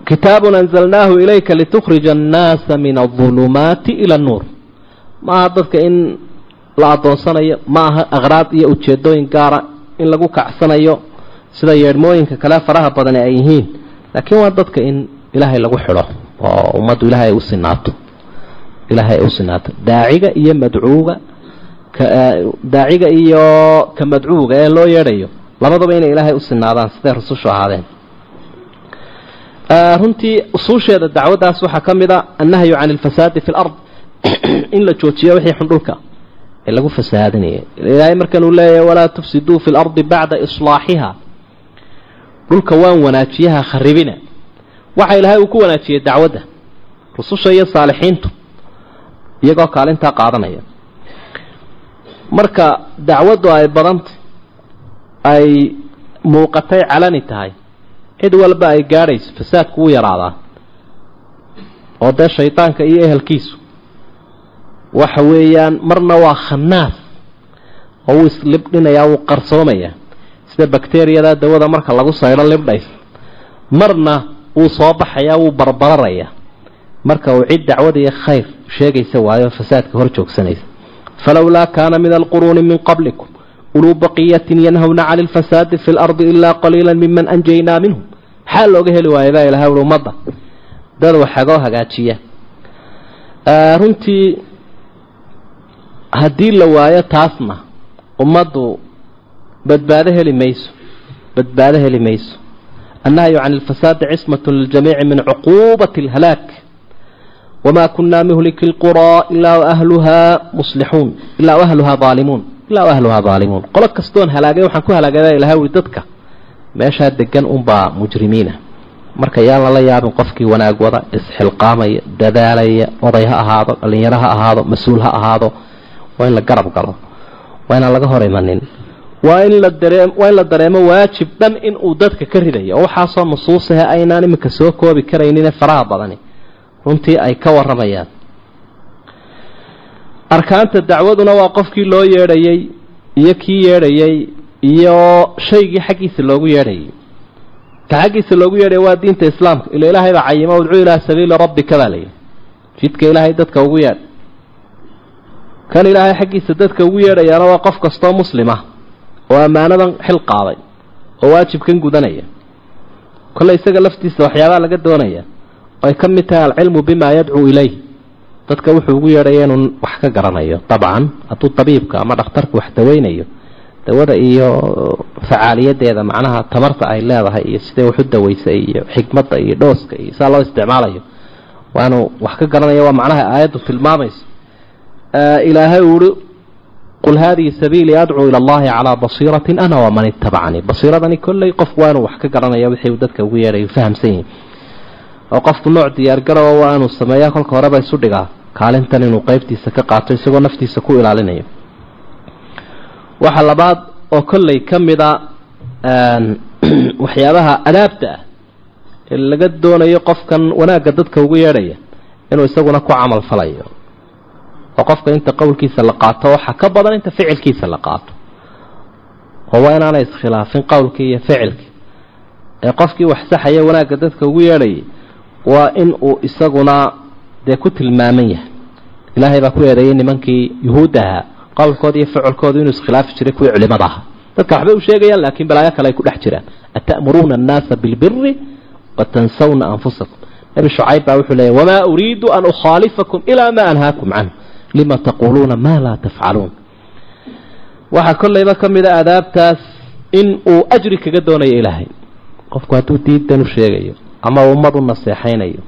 Kitaabun anzalnaahu ilayka litukhrija annaasa min adulumaati ila annuur maaha dadka in la addoonsanayo ma aha aqraad iyo ujeedooyin gaara in lagu kacsanayo sida yeedhmooyinka kale faraha badani ay yihiin. Laakiin waa dadka in ilaahay lagu xidho oo ummaddu ilaahay ay u sinaato ilaahay ay u sinaato daaciga iyo madcuuga daaciga iyo ka madcuuga ee loo yeedhayo labadaba inay ilaahay u sinaadaan siday rusushu ahaadeen. Runtii usuusheeda dacwaddaas waxaa ka mid a annahyu can alfasaadi fi lard in la joojiyo wixii xun dhulka ee lagu fasahaadinaya ilaahay markan uu leeyahay walaa tufsiduu fi lardi bacda islaaxiha. Dhulka waan wanaajiyaha kharibina. Waxa ilaahay uu ku wanaajiyey dacwadda rususha iyo saalixiintu iyagoo kaalintaa qaadanaya. Marka dacwaddu ay badantay ay muuqatay calani tahay cid walba ay gaadhayso fasaadku wuu yaraadaa. Oo dee shaydaanka iyo ehelkiisu. Waxa weeyaan marna waa khanaas oo wuu islibdhinayaa wuu qarsoomayaa sida bakteriyada dawada marka lagu saydho libdhays marna wuu soo baxayaa wuu barbararayaa marka uu cid dacwada iyo khayr sheegaysa waayo fasaadka hor joogsanaysa. Falowlaa kaana min alquruuni min qablikum uluu baqiyatin yanhawna cani lfasaadi fi lardi ilaa qaliila miman anjaynaa minhum. Maxaa looga heli waaya baa ilahay ui ummadda dad waxagoo hagaajiya. Runtii haddii la waayo taasna ummaddu badbaado heli mayso badbaado heli mayso. Annahyu can alfasaadi cismat liljamiici min cuquubati alhalaak kuna muhliki lquraa ilaa ahluhaa muslixuun ilaa ahluhaa aalimuun ilaa ahluhaa aalimuun qolo kastoon halaagay waxaan ku halaagay ilahay ui dadka meeshaa degan unbaa mujrimiina marka yaan lala yaabin qofkii wanaag wada isxilqaamaya dadaalaya oday ha ahaado dhalinyaro ha ahaado mas'uul ha ahaado waa in la garab galo waa inaan laga hor imanin waa in la daree waa in la dareemo waajib dhan in dadka ka ridayo oo waxaasoo nusuusahe aynaan iminka soo koobi karaynin faraha badani runtii ay ka warramayaan. Arkaanta dacwaduna waa qofkii loo yeedhayey iyo kii yeedhayey iyo shaygii xaggiisa loogu yeedhayay. Ka xaggiisa loogu yeedhaya waa diinta islaamka. Ila ilaahay baa cayima udcuu ilaa sabiili rabbika baa layidhi jidka ilaahay dadka ugu yeedh. Kan ilaahay xaggiisa dadka ugu yeedhayaana waa qof kastoo muslim ah oo ammaanadan xil qaaday oo waajibkan gudanaya. Kolle isaga laftiisa waxyaabaa laga doonaya ay ka mid tahay alcilmu bima yadcuu ilayh. Dadka wuxuu ugu yeedhaya inuu wax ka garanayo. Dabcan hadduu tabiibka ama dhakhtarku wax daweynayo dawada iyo facaaliyadeeda macnaha tamarta ay leedahay iyo siday waxu dawaysay iyo xikmadda iyo dhooska iyo saa loo isticmaalayo waa wax ka garanaya waa macnaha aayaddu tilmaamayso. Ilaahay uhi qul haadihi sabiilii adcuu ila allahi calaa basiiratin ana waman itabacanii basiiradani kolley qofku waa wax ka garanaya wixii uu dadka ugu yeedhay fahamsan yihiin oo qofku nooc diyaargarowa waa inuu sameeyaa kolka horeba isu dhigaa. Kaalintan inuu qeybtiisa ka qaato isagoo naftiisa ku ilaalinayo waxa labaad oo kolley ka mida waxyaabaha adaabta ah ee laga doonayo qofkan wanaagga dadka ugu yeedhaya inuu isaguna ku camal falayo. Oo qofka inta qowlkiisa la qaato waxaa ka badan inta ficilkiisa la qaato. Oo waa inaanay iskhilaafin qowlkii iyo ficilkii. Ee qofkii wax saxaya wanaagga dadka ugu yeedhayay waa in uu isaguna dee ku tilmaaman yahay. Ilaahay baa ku eedeeyay nimankii yuhuudda qowlkooda iyo ficilkooda inuu iskhilaafi jiray kuwii culimada dadka waxbay u sheegayaan laakiin balaayo kale ay ku dhex jiraan. Ata'muruuna annaasa bilbiri watansawna anfusakum. Nebi shucayb baa wuxuu leeyahy wamaa uriidu an ukhaalifakum ilaa maa anhaakum canhu. Lima taquuluuna maa laa tafcaluun waxaa kollayba ka mid a adaabtaas in uu ajri kaga doonayo ilaahay. Qofku hadduu diidan u sheegayo ama ummad u naseexaynayo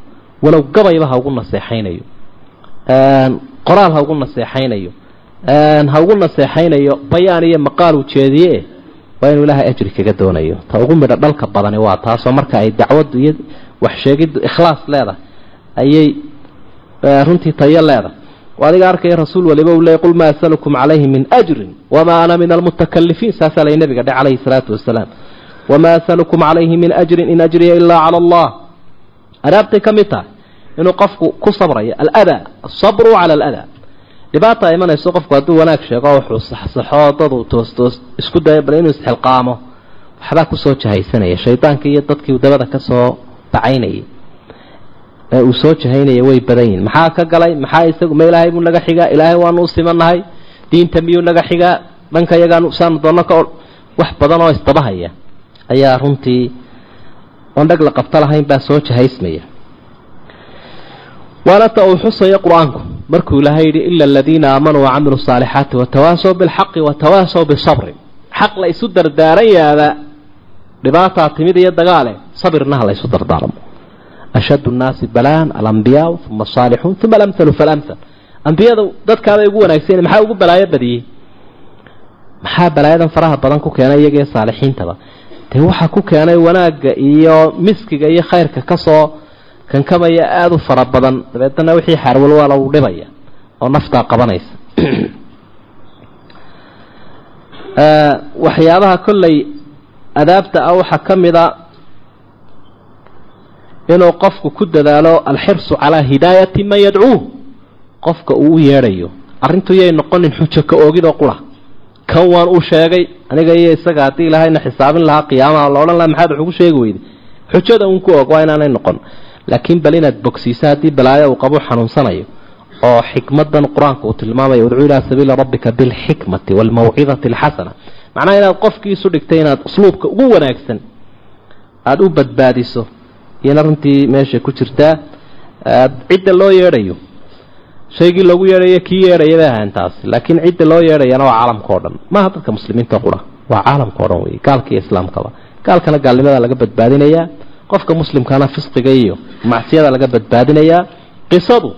walow gabayba ha ugu naseexaynayo qoraal ha ugu naseexaynayo ha ugu naseexaynayo bayaan iyo maqaal uu jeediye waa inuu ilaahay ajri kaga doonayo. Ta ugu midho dhalka badani waa taasoo marka ay dacwaddu iyo wax sheegiddu ikhlaas leedahay ayay runtii tayo leedahay. Adiga arkaya rasuul waliba uu leeyay qul maa asalukum calayhi min ajrin wamaa ana min almutakalifiin saasaa lay nabiga dhe calayhi salaatu wasalaam wamaa asalukum calayhi min ajrin in ajriya ilaa cala allah adaabtay ka mid tahay inuu qofku ku sabrayo aladaa asabru cala aladaa dhibaata imanayso qofku hadduu wanaag sheego wuxuu saxsaxo dadu toostoos isku daya bal inuu isxilqaamo. Waxbaa ku soo jahaysanaya. Shaydaankii iyo dadkii dabada ka soo bacaynayay ee uu soo jahaynaya way badan yihiin maxaa ka galay? Maxaa isagu ma ilaahay buu naga xigaa? Ilaahay waanu u simanahay diinta miyuu naga xigaa? Dhanka yagaan saanu doonno ka wax badan oo isdabahaya ayaa runtii oon dhag la qabto lahayn baa soo jahaysmaya. Waana ta uu xusaya qur'aanku. Markuu ilaahay yidhi ila aladiina aamanuu wacamiluu saalixaati watawaasaw bilxaqi watawaasaw bisabri xaq la isu dardaaran yaaba dhibaataa timid iyo dagaale sabirna ha la ysu dardaarmo. Ashad nnaasi balaan alambiyaa uma asaalixuun uma alamhalu falamhal ambiyada dadkaabay ugu wanaagsan maxaa ugu balaayo badiyey maxaa balaayadan faraha badan ku keenay iyaga saalixiintaba dee waxaa ku keenay wanaagga iyo miskiga iyo khayrka ka soo kankamaya aada u fara badan. Dabeetana wixii xaarwalwaala u dhibaya oo naftaa qabanaysa. Waxyaabaha kolley adaabta ah waxaa ka mid a inuu qofku ku dadaalo alxirsu calaa hidaayati man yadcuuh. Qofka uu u yeedhayo arrintu yay noqonin xujo ka oogidoo qura kan waan u sheegay aniga iyo isaga haddii ilaahayna xisaabin lahaa qiyaamaha la odhan laha maxaad wax ugu sheegi weyday. Xujada uun ku og waa inaanay noqon. Laakiin bal inaad bogsiiso haddii balaayo uu qabo xanuunsanayo oo xikmadan qur'aanka uu tilmaamayo udcuu ilaa sabiili rabbika bilxikmati waalmawcidati alxasana. Macnaha inaad qofkii isu dhigtay inaad usluubka ugu wanaagsan aada u badbaadiso iyona runtii meesha ku jirtaa cidda loo yeedhayo shaygii loogu yeedhayo kii yeedhaya bay ahayn taasi laakiin cidda loo yeedhayana waa caalamka o dhan. Maaha dadka muslimiinta qura waa caalamka o dhan wey gaalka iyo islaamkaba gaalkana gaalnimada laga badbaadinayaa. Qofka muslimkana fisqiga iyo macsiyada laga badbaadinayaa. Qisadu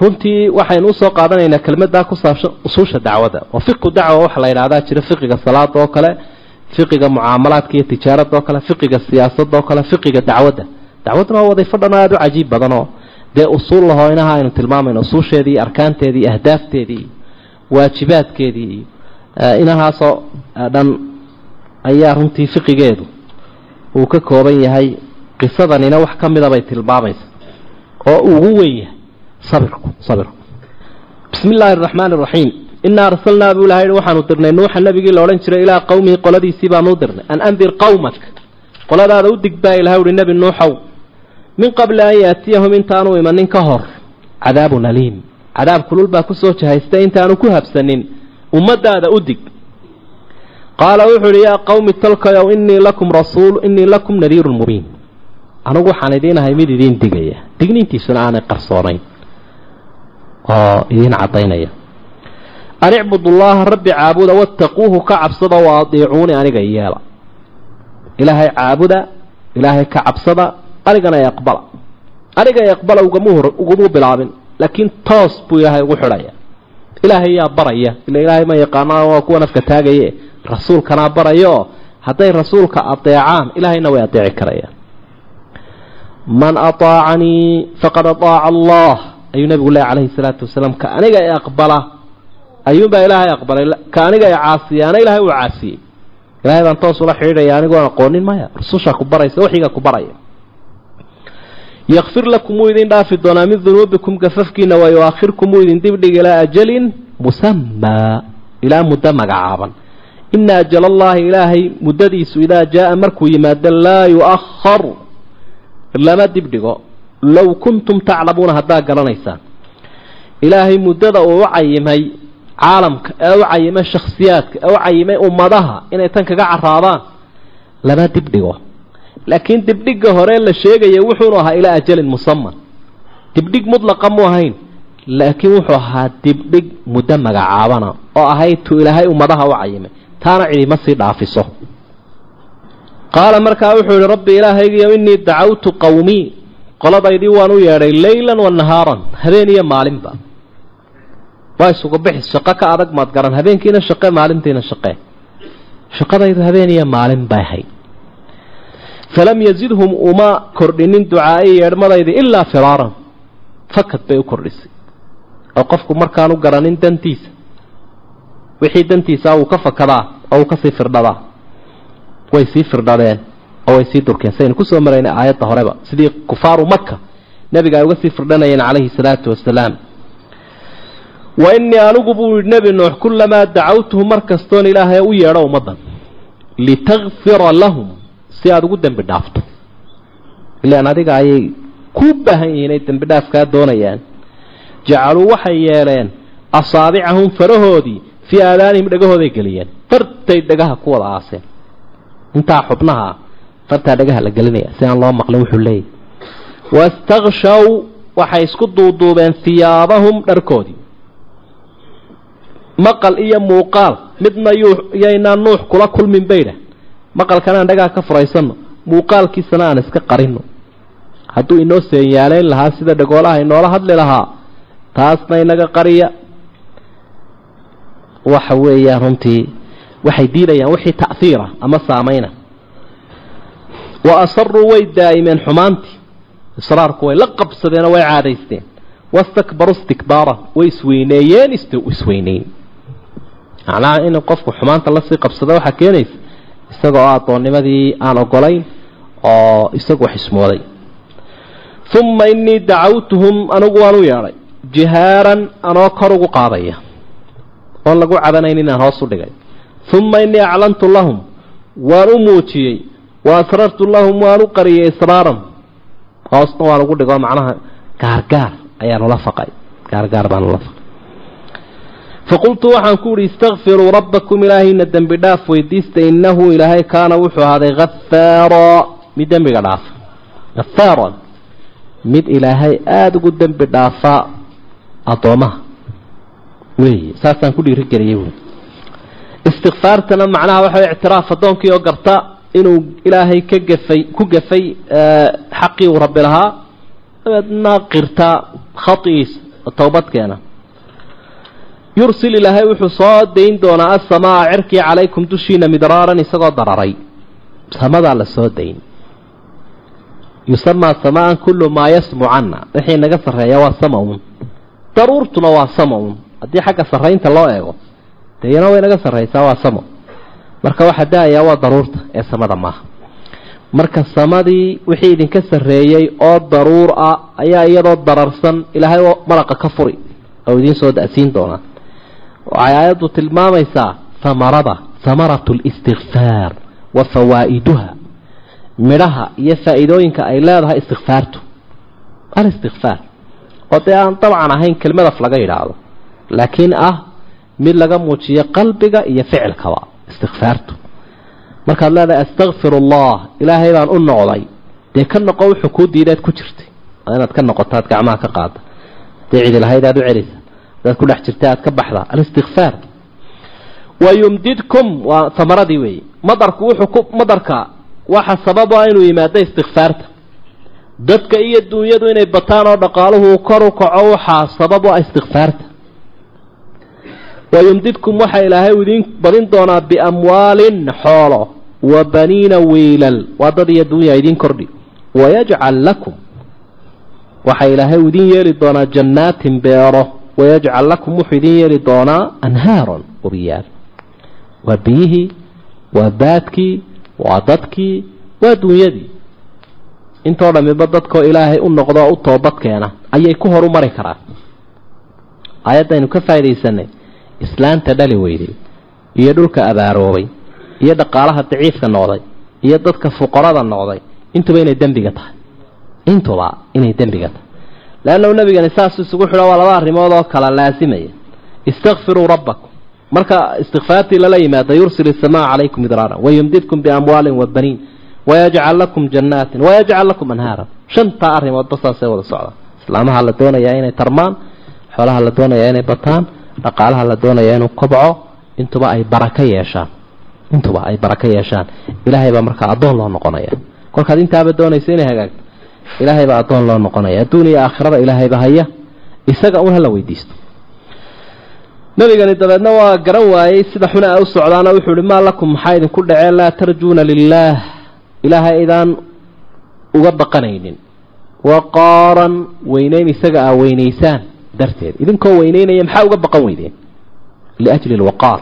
runtii waxaynu u soo qaadanaynaa kelmadaa ku saabsan usuusha dacwada. Oo fiqu dacwa waxa la yidhahdaa jira. Fiqiga salaada oo kale fiqiga mucaamalaadka iyo tijaarada oo kale fiqiga siyaasadda oo kale fiqiga dacwadda dacwadduna waa wadayfo dhan aada u cajiib badanoo dee usuul lahoo inaha aynu tilmaamayno usuusheedii arkaanteedii ahdaafteedii waajibaadkeedii inahaasoo dhan ayaa runtii fiqigeedu uu ka kooban yahay qisadanina wax ka mida bay tilmaamaysa oo ugu weyn yahay sabirku sabirku. Bismi illaahi araxmaani araxiim inaa arsalnaa buu ilahay waxaanu dirnay nuuxa nabigii la odhan jiray ilaa qowmihi qoladiisii baanu dirnay an andir qowmak qoladaada u dig baa ilahay uhi nebi nuuxow min qabli an yaatiyahum intaanu imanin ka hor. Cadaabun aliim. Cadaab kulul baa ku soo jahaysta intaanu ku habsanin. Ummadaada u dig. Qaala wuxuu uhi yaa qowmi tolkayow inii lakum rasuul inii lakum nadiirun mubiin. Anigu waxaan idiin ahay mid idiin digaya. Digniintiisuna aanay qarsoonayn. Oo idiin caddaynaya. An icbud ullaha rabbi caabuda wattaquuhu ka cabsada wa adiicuuni aniga yeela ilaahay caabuda ilaahay ka cabsada anigana aqbala. Aniga aqbala uguma bilaabin. Laakiin toos buu ilaahay ugu xidhaya. Ilaahay yaa baraya. Ila ilaahay ma yaqaana waa kuwa nafka taagaye. Rasuulkanaa barayo. Hadday rasuulka adeecaan ilaahayna way adeeci karayaan man aطaacanii faqad aطaaca allah. Ayuu nabigu leh calayhi salaatu wasalaam ka aniga i aqbala. Ayuunbaa ilaahay aqbalay. Ka aniga i caasiyaana ilahay uu caasiyey ilahay baan toos ula xidhiidhaya anigoon aqoonin maya. Rusushaa ku baraysa waxigaa ku baraya yakfir lakum wuu idin dhaafi doonaa min dunuubikum gafafkiina wa yuaakhirkum wuu idin dibdhig ilaa ajalin musamaa ilaa muddo magacaaban ina ajal allahi ilaahay muddadiisu idaa jaaa markuu yimaado laa yu'ahar lama dibdhigo low kuntum taclamuuna haddaad garanaysaan ilaahay muddada uu u cayimay caalamka ee u cayimay shakhsiyaadka ee u cayimay ummadaha inay tan kaga caraadaan lama dibdhigo laakiin dibdhigga hore la sheegaya wuxuunu ahaa ilaa ajalin musaman dibdhig mudlaqa mu ahayn laakiin wuxuu ahaa dibdhig muddo magacaabana oo ahayd tu ilaahay ummadaha u cayimay taana cidima sii dhaafiso. Qaala markaa wuxuu yihi rabbi ilaahaygiyo inii dacawtu qowmii qoladaydii waan u yeedhay leylan wa nahaaran habeen iyo maalinba waa isugu bixis shaqo ka adag maad garan habeenkiina shaqe maalintiina shaqe. Shaqadaydu habeen iyo maalin bay ahayd falam yazidhum uma kordhinin ducaai yeedhmadaydi ilaa firaaran. Fakad bay u kordhisay. Oo qofku markaanu garanin dantiisa wixii dantiisa uu ka fakadaa oo uu ka sii firdhadaa way sii firdhadeen oo way sii durkeen. Saynu ku soo maraynay aayadda horeba. Sidii kufaaru maka nebiga ay uga sii firdhanayeen calayhi salaatu wasalaam. Wa innii anigu buu yihi nebi nuux kullamaa dacawtuhu mar kastoon ilaahay u yeedho ummaddan litakfira lahum si aada ugu dembi dhaafto. Ilaan adiga ayay ku baahan yihiin ay dembi dhaafkaa doonayaan. Jacaluu waxay yeeleen asaabicahum farahoodii fii aadaanihim dhegahooday geliyeen. Fartay dhegaha ku wada aaseen. Intaa xubnaha fartaa dhagaha la gelinaya si aan loo maqlin wuxuu leeyahy wastakshaw waxay isku duuduubeen hiyaabahum dharkoodii. Maqal iyo muuqaal midna yaynaa nuux kula kulmin baydha maqalkan aan dhagaha ka furaysano muuqaalkiisana aan iska qarino. Hadduu inoo seenyaaleyn lahaa sida dhagoolaha inoola hadli lahaa taasna inaga qariya. Waxa weeyaan runtii waxay diidayaan wixii ta'hiira ama saamayna wa asaruu way daa'imeen xumaantii. Israarku way la qabsadeenoo way caadaysteen. Wastakbaruu istikbaara way isweyneeyeen isweyneyn macnaha in qofku xumaanta la sii qabsado waxaa keenaysa isagoo addoonnimadii aan ogolayn oo isagu wax ismooday uma inii dacawtuhum anigu waan u yeedhay jihaaran anoo kor ugu qaadaya oon lagu cabanayn inaan hoos u dhigay. Uma inii aclantu lahum waan u muujiyey wa asrartu lahum waan u qariyay israaran. Hoosna waan ugu dhigo macnaha gaargaar ayaan ula faqay gaargaar baan ula faqay faqultu waxaan ku uhi istakfiruu rabbakum ilaahayna dembi dhaaf weydiista innahu ilaahay kaana wuxuu ahaaday hafaara mid dembiga dhaafa hafaaran mid ilaahay aada ugu dembi dhaafaa addoommaha weeye saasaan ku dhiirigeliyay buui istikfaartana macnaha waxa ictiraaf addoonkii oo garta inuu ilaahay ka gafay ku gafay xaqii uu rabbi lahaa dabeedna qirta khaiisa oo towbadkeena yursil ilaahay wuxuu soo dayn doonaa asamaa cirkii calaykum dushiina midraaran isagoo dararay. Samadaa la soo dayn. Yusamaa samaan kullu maa yasmu cana wixii naga sarreeya waa sama-un daruurtuna waa sama-un haddii xagga sarraynta loo eego dee iyana way naga sarraysaa waa samo. Marka waxaa da'ayaa waa daruurta ee samada maaha. Marka samadii wixii idinka sarreeyey oo daruur ah ayaa iyadoo dararsan ilaahay maraqa ka furi oo idiin soo da-siin doonaa waxay aayaddu tilmaamaysaa? Hamarada hamaratu listikfaar wa fawaa'iduha. Midhaha iyo faa'iidooyinka ay leedahay istikfaartu alistikfaar oo dee aan dabcan ahayn kelmadaf laga yidhaahdo. Laakiin ah mid laga muujiyo qalbiga iyo ficilkaba istikfaartu markaad leedahay astakfir allah ilaahay baan u noqday. Dee ka noqo wuxuu kuu diidaad ku jirtay. Inaad ka noqoto aad gacmaha ka qaada. Dee cidi lahayd aad u celisa adaad ku dhex jirta aad ka baxdaa alistikfaar wa yumdidkum waa hamaradii weeye madarku wuxuu ku madarka waxa sababa inuu yimaado istikfaarta dadka iyo duunyadu inay bataan oo dhaqaaluhu kor u kaco waxaa sabab u ah istikfaarta wayumdidkum waxaa ilaahay idiin badin doonaa biamwaalin xoolo. Wa baniina wiilal. Waa dad iyo dunya idiin kordhi. Wayajcal lakum. Waxaa ilaahay idiin yeeli doonaa jannaatin beero wayajcal lakum wuxuu idiin yeeli doonaa anhaaron wabiyaal waa biyihii waa baadkii waa dadkii waa dunyadii intoo dhammiba dadkoo ilaahay u noqdo u toobadkeena ayay ku horumari karaan aayaddaynu ka faaidaysanay islaanta dhali weyday iyo dhulka abaaroobay iyo dhaqaalaha daciifka noqday iyo dadka fuqarada noqday intuba inay dembiga tahay intuba inay dembiga tahay leannahu nabigani saas isugu xidho waa laba arrimood oo kala laasimaya istakfiruu rabbakum marka istikfaartii lala yimaada yursil isamaa calaykum idraaran wayumdidkum biamwaalin wa baniin wayajcal lakum jannaatin wayajcal lakum anhaaran shantaa arrimoodba saasay wada socdaan islaamaha la doonayaa inay tarmaan xoolaha la doonayaa inay bataan dhaqaalaha la doonayaa inuu kobco intuba ay barako yeeshaan intuba ay barako yeeshaan ilaahay baa markaa addoon loo noqonaya kolkaad intaaba doonaysa inay hagaagto ilaahay baa addoon loo noqonaya. Adduun iyo aakhirada ilaahayba haya. Isaga un hala weydiisto. Nabigani dabeedna waa garan waayey sida xuna a u socdaana. Wuxuu ihi maa lakum maxaa idinku dhacee? Laa tarjuuna lilaah ilaahay idaan uga baqanaynin. Waqaaran weyneyn isaga aa weynaysaan darteed. Idinkoo weyneynaya maxaa uga baqan weydeen? Liajli lwaqaar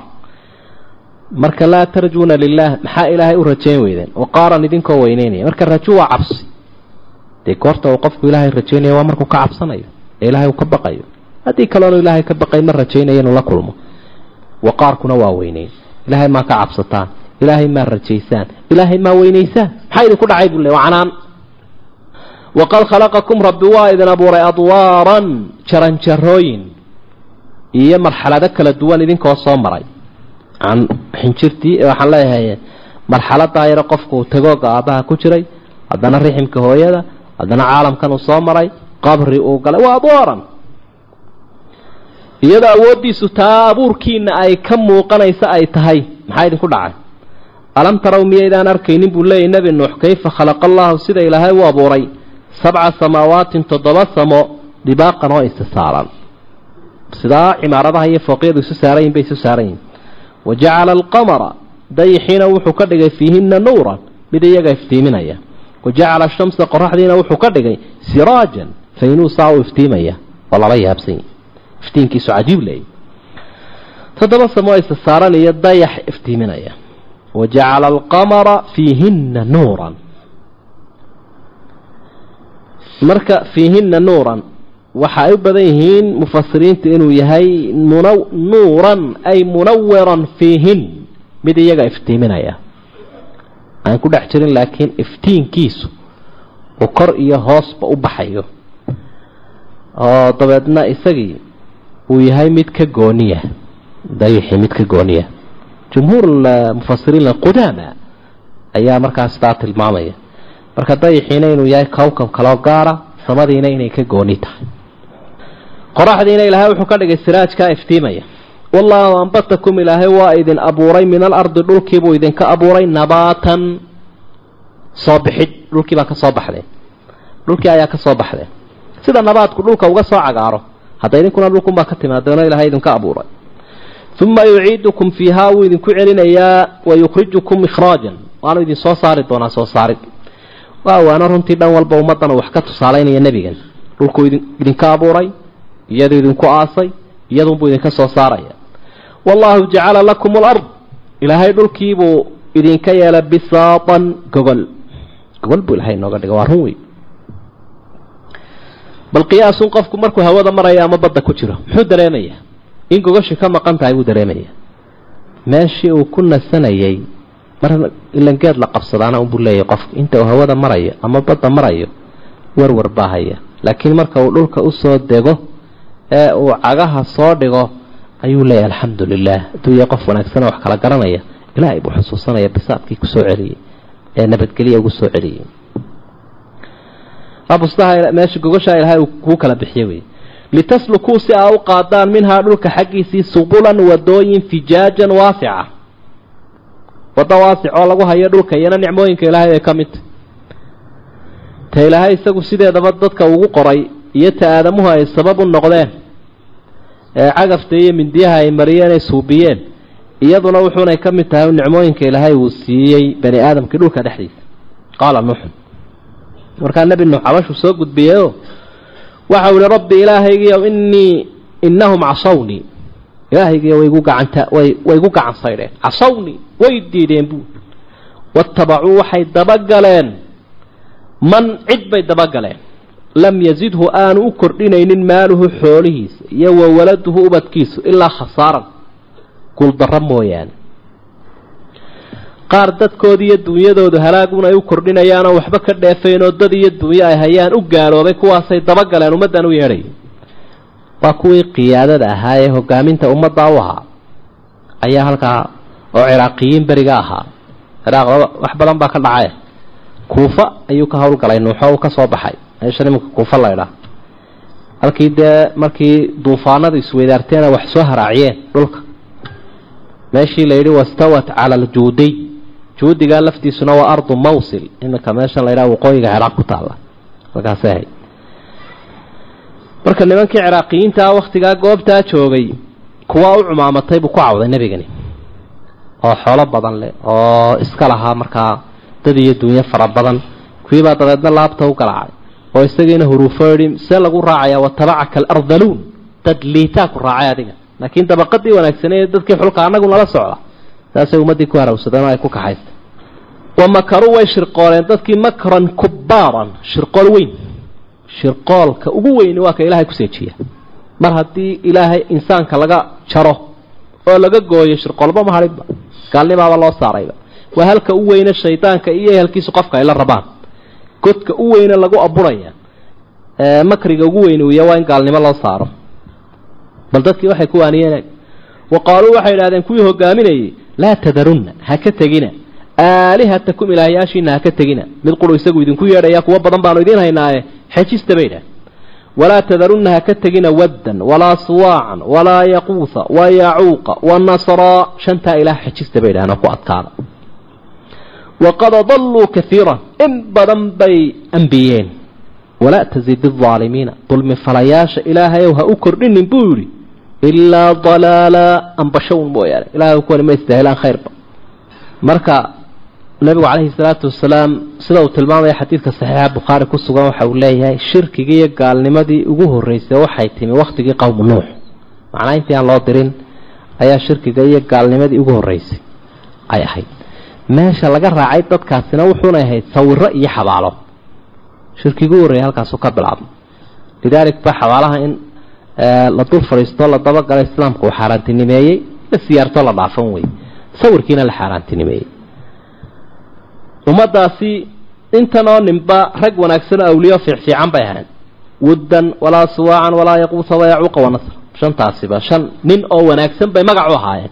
marka laa tarjuuna lilaah maxaa ilaahay u rajayn weydeen? Waqaaran idinkoo weyneynaya marka rajo waa cabsi dee goorta uu qofku ilaahay rajaynaya waa markuu ka cabsanayo ee ilaahay uu ka baqayo. Haddii kaloonu ilaahay ka baqayn ma rajaynayo inuu la kulmo. Waqaarkuna waa weyneyn ilaahay maa ka cabsataan. Ilaahay maa rajaysaan. Ilaahay maa weynaysaan. Maxaa idinku dhacay buu le waa waqad khalaqakum rabbi waa idin abuuray adwaaran jaranjarooyin iyo marxalado kala duwan idinkoo soo maray. Xinjirtii waxaan leeyahay marxaladaa yaro qofku tagooga aabbaha ku jiray haddana riximka hooyada haddana caalamkan uu soo maray qabri uu galay. Waa adwaaran iyadoo awooddiisu taa abuurkiina ay ka muuqanaysa ay tahay. Maxaa idinku dhacay? Alam taraw miyaydaan arkaynin buu leeyahy nebi nuux kayfa khalaqa allahu sida ilaahay u abuuray. Sabca samaawaatin toddoba samo dibaaqan oo istisaaran. Sidaa cimaaradaha iyo fooqyadu isu saaran yihiin bay isu saaran yihiin wa jacala alqamara dayixiina wuxuu ka dhigay fiihina nuuran mid iyaga iftiiminaya wa jacala ashamsa qoraxdiina wuxuu ka dhigay siraajan faynuu saa u iftiimaya oo lala yaabsan yahi iftiinkiisu cajiib leeyay toddoba samo isa saaran iyo dayax iftiiminaya wa jacala alqamara fiihina nuuran marka fiihina nuuran waxa ay u badan yihiin mufasiriintu inuu yahay nuuran ay munawiran fiihin mid iyaga iftiiminaya aan ku dhex jirin laakiin iftiinkiisu uu kor iyo hoosba u baxayo. Oo dabeedna isagii uu yahay mid ka gooniya dayixii mid ka gooniya. Jumhuur mufasiriin qudaama ayaa markaas sidaa tilmaamaya. Marka dayixiina inuu yahay kowkab kaloo gaara samadiina inay ka gooni tahay. Qoraxdiina ilaahay wuxuu ka dhigay siraajkaa iftiimaya wallaahu ambatakum ilaahay waa idin abuuray min alardi dhulkiibuu idinka abuuray nabaatan. Soo bixid dhulkii baa ka soo baxdeen dhulkii ayaa ka baxdeen sida nabaadku dhulka uga soo cagaaro hadda idinkuna dhulkunbaa ka timaadeeno ilaahay idinka abuuray. Uma yuciidukum fiihaa wuu idinku celinayaa wa yukhrijukum ikhraajan waanu idin soo saari doonaa soo saarid waa waana runtii dhan walba ummaddan wax ka tusaalaynaya nebigan dhulkuu idinka abuuray iyaduu idinku aasay iyadunbuu idinka soo saaraya wallaahu jacala lakum alard. Ilaahay dhulkiibuu idinka yeelay bisaatan gogol. Gogol buu ilahay inooga dhiga waa run wey bal qiyaasun qofku markuu hawada maraya ama badda ku jiro muxuu dareemayaa? In gogoshi ka maqan tahay buu dareemayaa. Meeshii uu ku nasanayay mar ilangeed la qabsadaana unbuu leeyahay qofku. Inta uu hawada marayo ama badda marayo warwar baa haya laakiin marka uu dhulka u soo dego ee uu cagaha soo dhigo ayuu leeyahay alxamdu lilah hadduu qof wanaagsan wax kala garanaya ilaahay buu xusuusanaya bisaadkii ku soo celiyey ee nabadgelya ugu soo celiyey. Abustaha meesha gogoshaa ilaahay uu kuu kala bixiye wey litaslukuu si aa u qaadaan minhaa dhulka xaggiisii subulan wadooyin fijaajan waasica. Waddo waasic oo lagu hayo dhulka iyana nicmooyinka ilaahay ay ka mid ta ilaahay isagu sideedaba dadka ugu qoray iyo ta aadamuhu ay sabab u noqdeen. ee cagafta iyo mindiyaha ay mariyeen ay suubiyeen iyaduna wuxuunay ka mid tahay nicmooyinka ilaahay uu siiyey bani aadamkii dhulka dhexdiisa. Qaala nuuxun markaa nebi nuux cabashuu soo gudbiyeyo waxau ihi rabbi ilaahaygiiyow innii innahum casawnii ilaahaygiiyo waygu gacanta way waygu gacan saydheen. Casawnii way diideen buu watabacuu waxay dabagaleen man cid bay dabagaleen lam yazidhu aanu u kordhinaynin maaluhu xoolihiisa iyo wa waladuhu ubadkiisu ilaa khasaaran. Guuldarro mooyaane. Qaar dadkooda iyo duunyadoodu halaagun ay u kordhinayaanoo waxba ka dheefaynoo dad iyo duunyo ay hayaan u gaaloobay kuwaasay dabagaleen ummaddan u yeedhay. Waa kuwii qiyaadada ahaa ee hogaaminta ummadda u ahaa. Ayaa halkaa oo ciraaqiyiin beriga ahaa. Ciraaq wax badan baa ka dhacay. Kuufa ayuu ka howlgalay nuuxo uu ka soo baxay meesha nimanka kuufa laydhaa halkii dee markii duufaanadu isweydaarteena wax soo haraaciyeen dhulka. Meeshii la yidhi wastawat cala aljuudiy juudigaa laftiisuna waa ardu mawsil. Iminka meeshan la ydhaha waqooyiga ciraaq ku taalla. Markaasay ahayd marka nimankii ciraaqiyiintaa wakhtigaa goobtaa joogay kuwa u cumaamatay buu ku cawday nebigani. Oo xoolo badan leh oo iska lahaa markaa dad iyo dunyo fara badan. Kuwiibaa dabeedna laabta u galaacay oo isagiina huruufo idhi see lagu raacayaa watabacaka alardaluun dad liitaa ku raacay adiga. Laakiin dabaqadii wanaagsanee dadkii xulka annagu nala socda. Saasay ummaddii ku harawsadeen oo ay ku kaxaystay wa makaruu way shirqooleen dadkii makran kubbaaran shirqool weyn. Shirqoolka ugu weyni waa ka ilaahay ku seejiya mar haddii ilaahay insaanka laga jaro oo laga gooyo shirqoolba ma hadhinba gaalnimaaba loo saarayba. Waa halka u weyne shaydaanka iyo ehelkiisu qofka ay la rabaan godka u weyne lagu aburaya makriga ugu weyni uya waa in gaalnimo loo saaro. Bal dadkii waxay ku waaniyeen wa qaaluu waxay idhahdeen kuwii hogaaminayay laa tadarunna ha ka tegina. Aalihatakum ilaahyaashiina ha ka tegina. Mid quru isagu idinku yeedhaya kuwo badan baanu idiin haynaaye xejista bay idhaah walaa tadarunna ha ka tegina waddan walaa suwaacan walaa yaquusa wa yacuuqa wa nasraa shantaa ilaah xejista bay idhahdeen oo ku adkaada waqad adalluu kaiiran in badan bay ambiyeen walaa tazid aldaalimiina dulmi falayaasha ilaahayow ha u kordhinin buu yidhi ilaa dalaala ambashown mooyaane ilahay kuwani ma istaahilaan khayrba marka nabigu calayhi salaatu wasalaam sida uu tilmaamaya xadiidka saxiixa bukhaari ku sugan waxa uu leeyahay shirkigii iyo gaalnimadii ugu horreysay waxay timi wakhtigii qowmu nuux macnaa intii aan loo dirin ayaa shirkiga iyo gaalnimadii ugu horreysay ay ahayd meesha laga raacay dadkaasina wuxuunay ahayd sawiro iyo xabaalo. Shirkigii ugu horreeyay halkaasu ka bilaabmay lidaalik ba xabaalaha in la dul fadhiisto la dabagala islaamka uu xaaraantinimeeyey la siyaarto la dhaafan wey sawirkiina la xaaraantinimeeyey. Ummadaasi intan oo ninba rag wanaagsan awliyo fiicfiican bay ahayn wuddan walaa suwaacan walaa yaquusa wayacuuqa wanasr shantaasiba shan nin oo wanaagsan bay magac u ahaayeen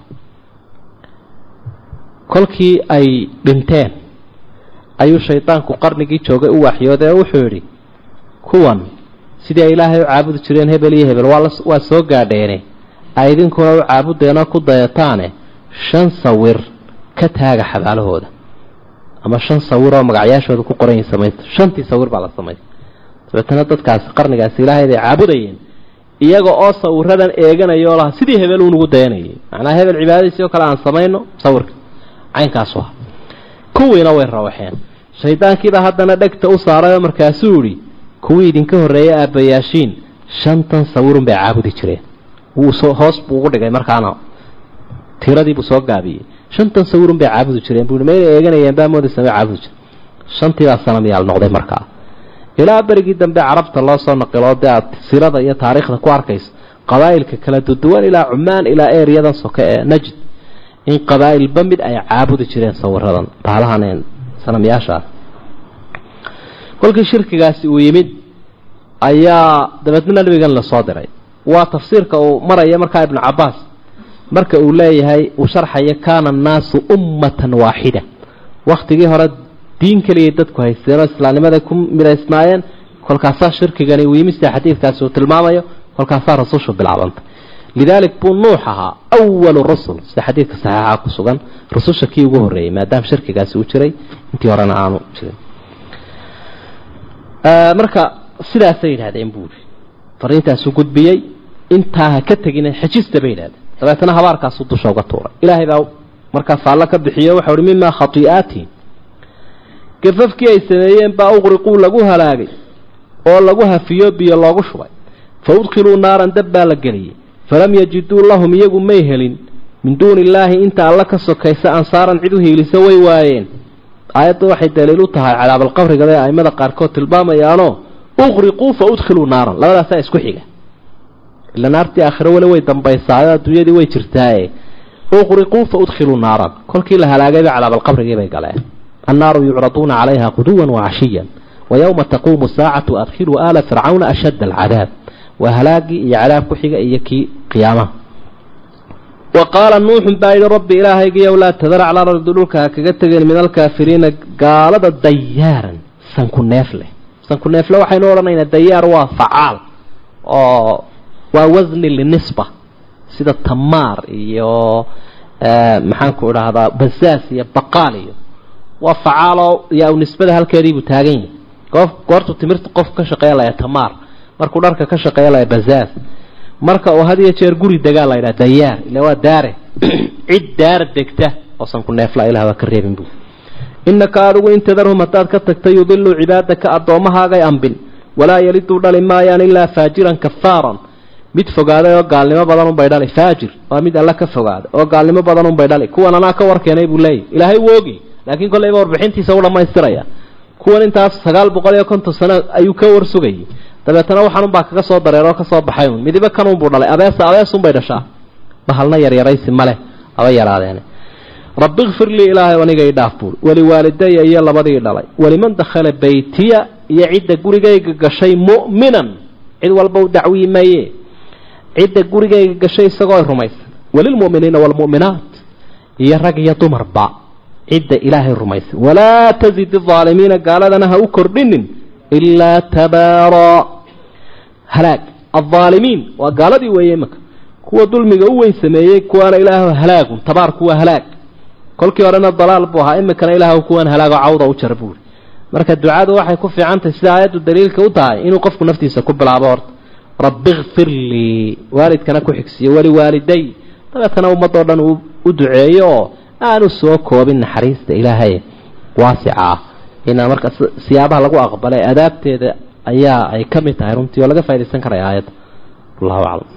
kolkii ay dhinteen ayuu shaydaanku qarnigii joogay u waxyooday oo wuxuu yidhi kuwan sidii ay ilaahay u caabudi jireen hebel iyo hebel waa soo gaadheene. Ay idinkuna u caabudeenoo ku dayataane shan sawir ka taaga xabaalahooda ama shan sawir oo magacyaashooda ku qoran yihiin samaysta shantii sawir baa la samaysta dabeetana dadkaasi qarnigaasi ilaahayd ay caabudayeen iyaga oo sawiradan eeganaya oo laha sidii hebel uunugu dayanayay macnaa hebel cibaadadiisii oo kale aan samayno sawirka caynkaasu ah kuwiina way rawaxeen. Shaydaankiibaa haddana dhegta u saaray oo markaasuu idhi kuwii idinka horreeyay aabbayaashiin shantan sawirun bay caabudi jireen. Wuu hoos buu ugu dhigay markaana tiradiibuu soo gaabiyey. Shantan sawirun bay caabudi jireen. Buu mayna eeganayeen baa moodaysa may caabudi jireen. Shantiibaa sanamyaal noqday markaa. Ilaa berigii dambe carabta loo soo naqilo dee aad sirada iyo taariikhda ku arkayso qabaa'ilka kala duduwan ilaa cumaan ilaa ereyadan soke ee najd in qabaa'ilba mid ay caabudi jireen sawiradan baalahan sanamyaashaas kolkii shirkigaasi uu yimid ayaa dabeedna nabigan la soo diray. Waa tafsiirka uu maraya markaa ibnu cabaas marka uu leeyahay uu sharxaya kaana annaasu ummatan waaxida. Wakhtigii hore diin keliyay dadku haysteenoo islaamnimaday ku midaysnaayeen kolkaasaa shirkigani uu yimid sida xadiidkaasi uu tilmaamayo kolkaasaa rasushu bilaabantay lidaalik buu nuux ahaa awalu rusul. Sida xadiidka saxiixa ku sugan rususha kii ugu horreeyey maadaama shirkigaasi uu jiray intii horena aanu jirin. Marka sidaasay yidhahdeen buuri fariintaasu gudbiyey intaa ka tegina xejista bay yidhahdeen dabeetana habaarkaasuu dusha uga tuuray. Ilaahay baa markaa faallo ka bixiyo waxau uhi mimaa khatii'aatihim gafafkii ay sameeyeen baa uqriquu lagu halaagay oo lagu hafiyo biyo loogu shubay. Fa udkhiluu naaran dab baa la geliyey falam yajiduu lahum iyagu may helin min duuni illaahi inta alla ka sokaysa ansaaran cid u hiiliso way waayeen aayadda waxay daliil u tahay cadaabalqabrigada ee aimada qaarkood tilmaamayaanoo uqriquu fa udkhiluu naaran labadaasaa isku xiga ila naartii aakhiro weli way dambaysaayo adduunyadii way jirtaaye uqriquu fa udkhiluu naaran kolkii la halaagayba cadaabalqabrigii bay galeen annaaru yucraduuna calayha quduwan wacashiyan wa yowma taquumu saacatu adkhiluu aala fircawna ashadda alcadaab waa halaagii iyo cadaab ku xiga iyo kii qiyaamaha wa qaala nuuxun baa yidhi rabbi ilaahaygiiyow laa tadar calaa ardi dhulka ha kaga tegeen min alkaafiriina gaalada dayaaran sanku neef leh. Sanku neefle waxaynu odhanaynaa dayaar waa facaal oo waa wasni linisba sida tamaar iyo maxaanku idhaahdaa basaas iyo baqaal iyo. Waa facaaloo yaa nisbada halkeediibuu taagan yahay. Goortuu timirta qof ka shaqeeya laya tamaar markuu dharka ka shaqeeya laya basaas marka uu had iyo jeer guri degaa la ydhaha dayaar. Ila waa daare. Cid daar degta oo sanku neefla ilah waa ka reebin buu. Innaka adigu in tadarhum haddaad ka tagta yudiluu cibaadaka addoomahaagay ambin walaa yaliduu dhali maayaan ilaa faajiran kafaaran mid fogaaday oo gaalnimo badan unbay dhali. Faajir waa mid alla ka fogaaday oo gaalnimo badan unbay dhali. Kuwan anaa ka warkeenay buu leeyahy ilaahay wuu ogi laakiin kollayba warbixintiisa u dhammaystiraya. Kuwan intaas sagaal boqol iyo konton sano ayuu ka war sugayay dabeetana waxaanunbaa kaga soo dareeroo ka soo baxay un. midiba kanunbuu dhalay. Abeesa abeesunbay dhashaa. Bahalna yaryaraysi maleh aba yaraadeene rabbi kfir lii ilaahay aniga ii dhaaf buuri waliwaalidaya iyo labadii dhalay. Waliman dakhala beytiya iyo cidda gurigayga gashay mu'minan. Cid walba u dacwii maye. Cidda gurigayga gashay isagoo rumaysan walilmu'miniina waalmu'minaat iyo rag iyo dumarba. Cidda ilaahay rumaysan walaa tazid idaalimiina gaaladana ha u kordhinin ilaa tabaaraa halaag aldaalimiin waa gaaladii weeye imaka kuwa dulmiga u weyn sameeyey kuwaana ilaahu halaagun tabaarku waa halaag kolkii horena dalaal buu ahaa imikana ilaah kuwan halaago cawda u jar buuri marka ducadu waxay ku fiicantahay sida aayaddu daliilka u tahay inuu qofku naftiisa ku bilaabo horta rabbi kfir lii waalidkana ku xigsiyo waliwaaliday dabeetana ummadoo dhan u duceeyo oo aanu soo koobin naxariista ilaahay waasica ah inaa marka siyaabaha lagu aqbalay adaabteeda ayaa ay ka mid tahay runtii oo laga faa'idaysan karaya aayadda allahu aclam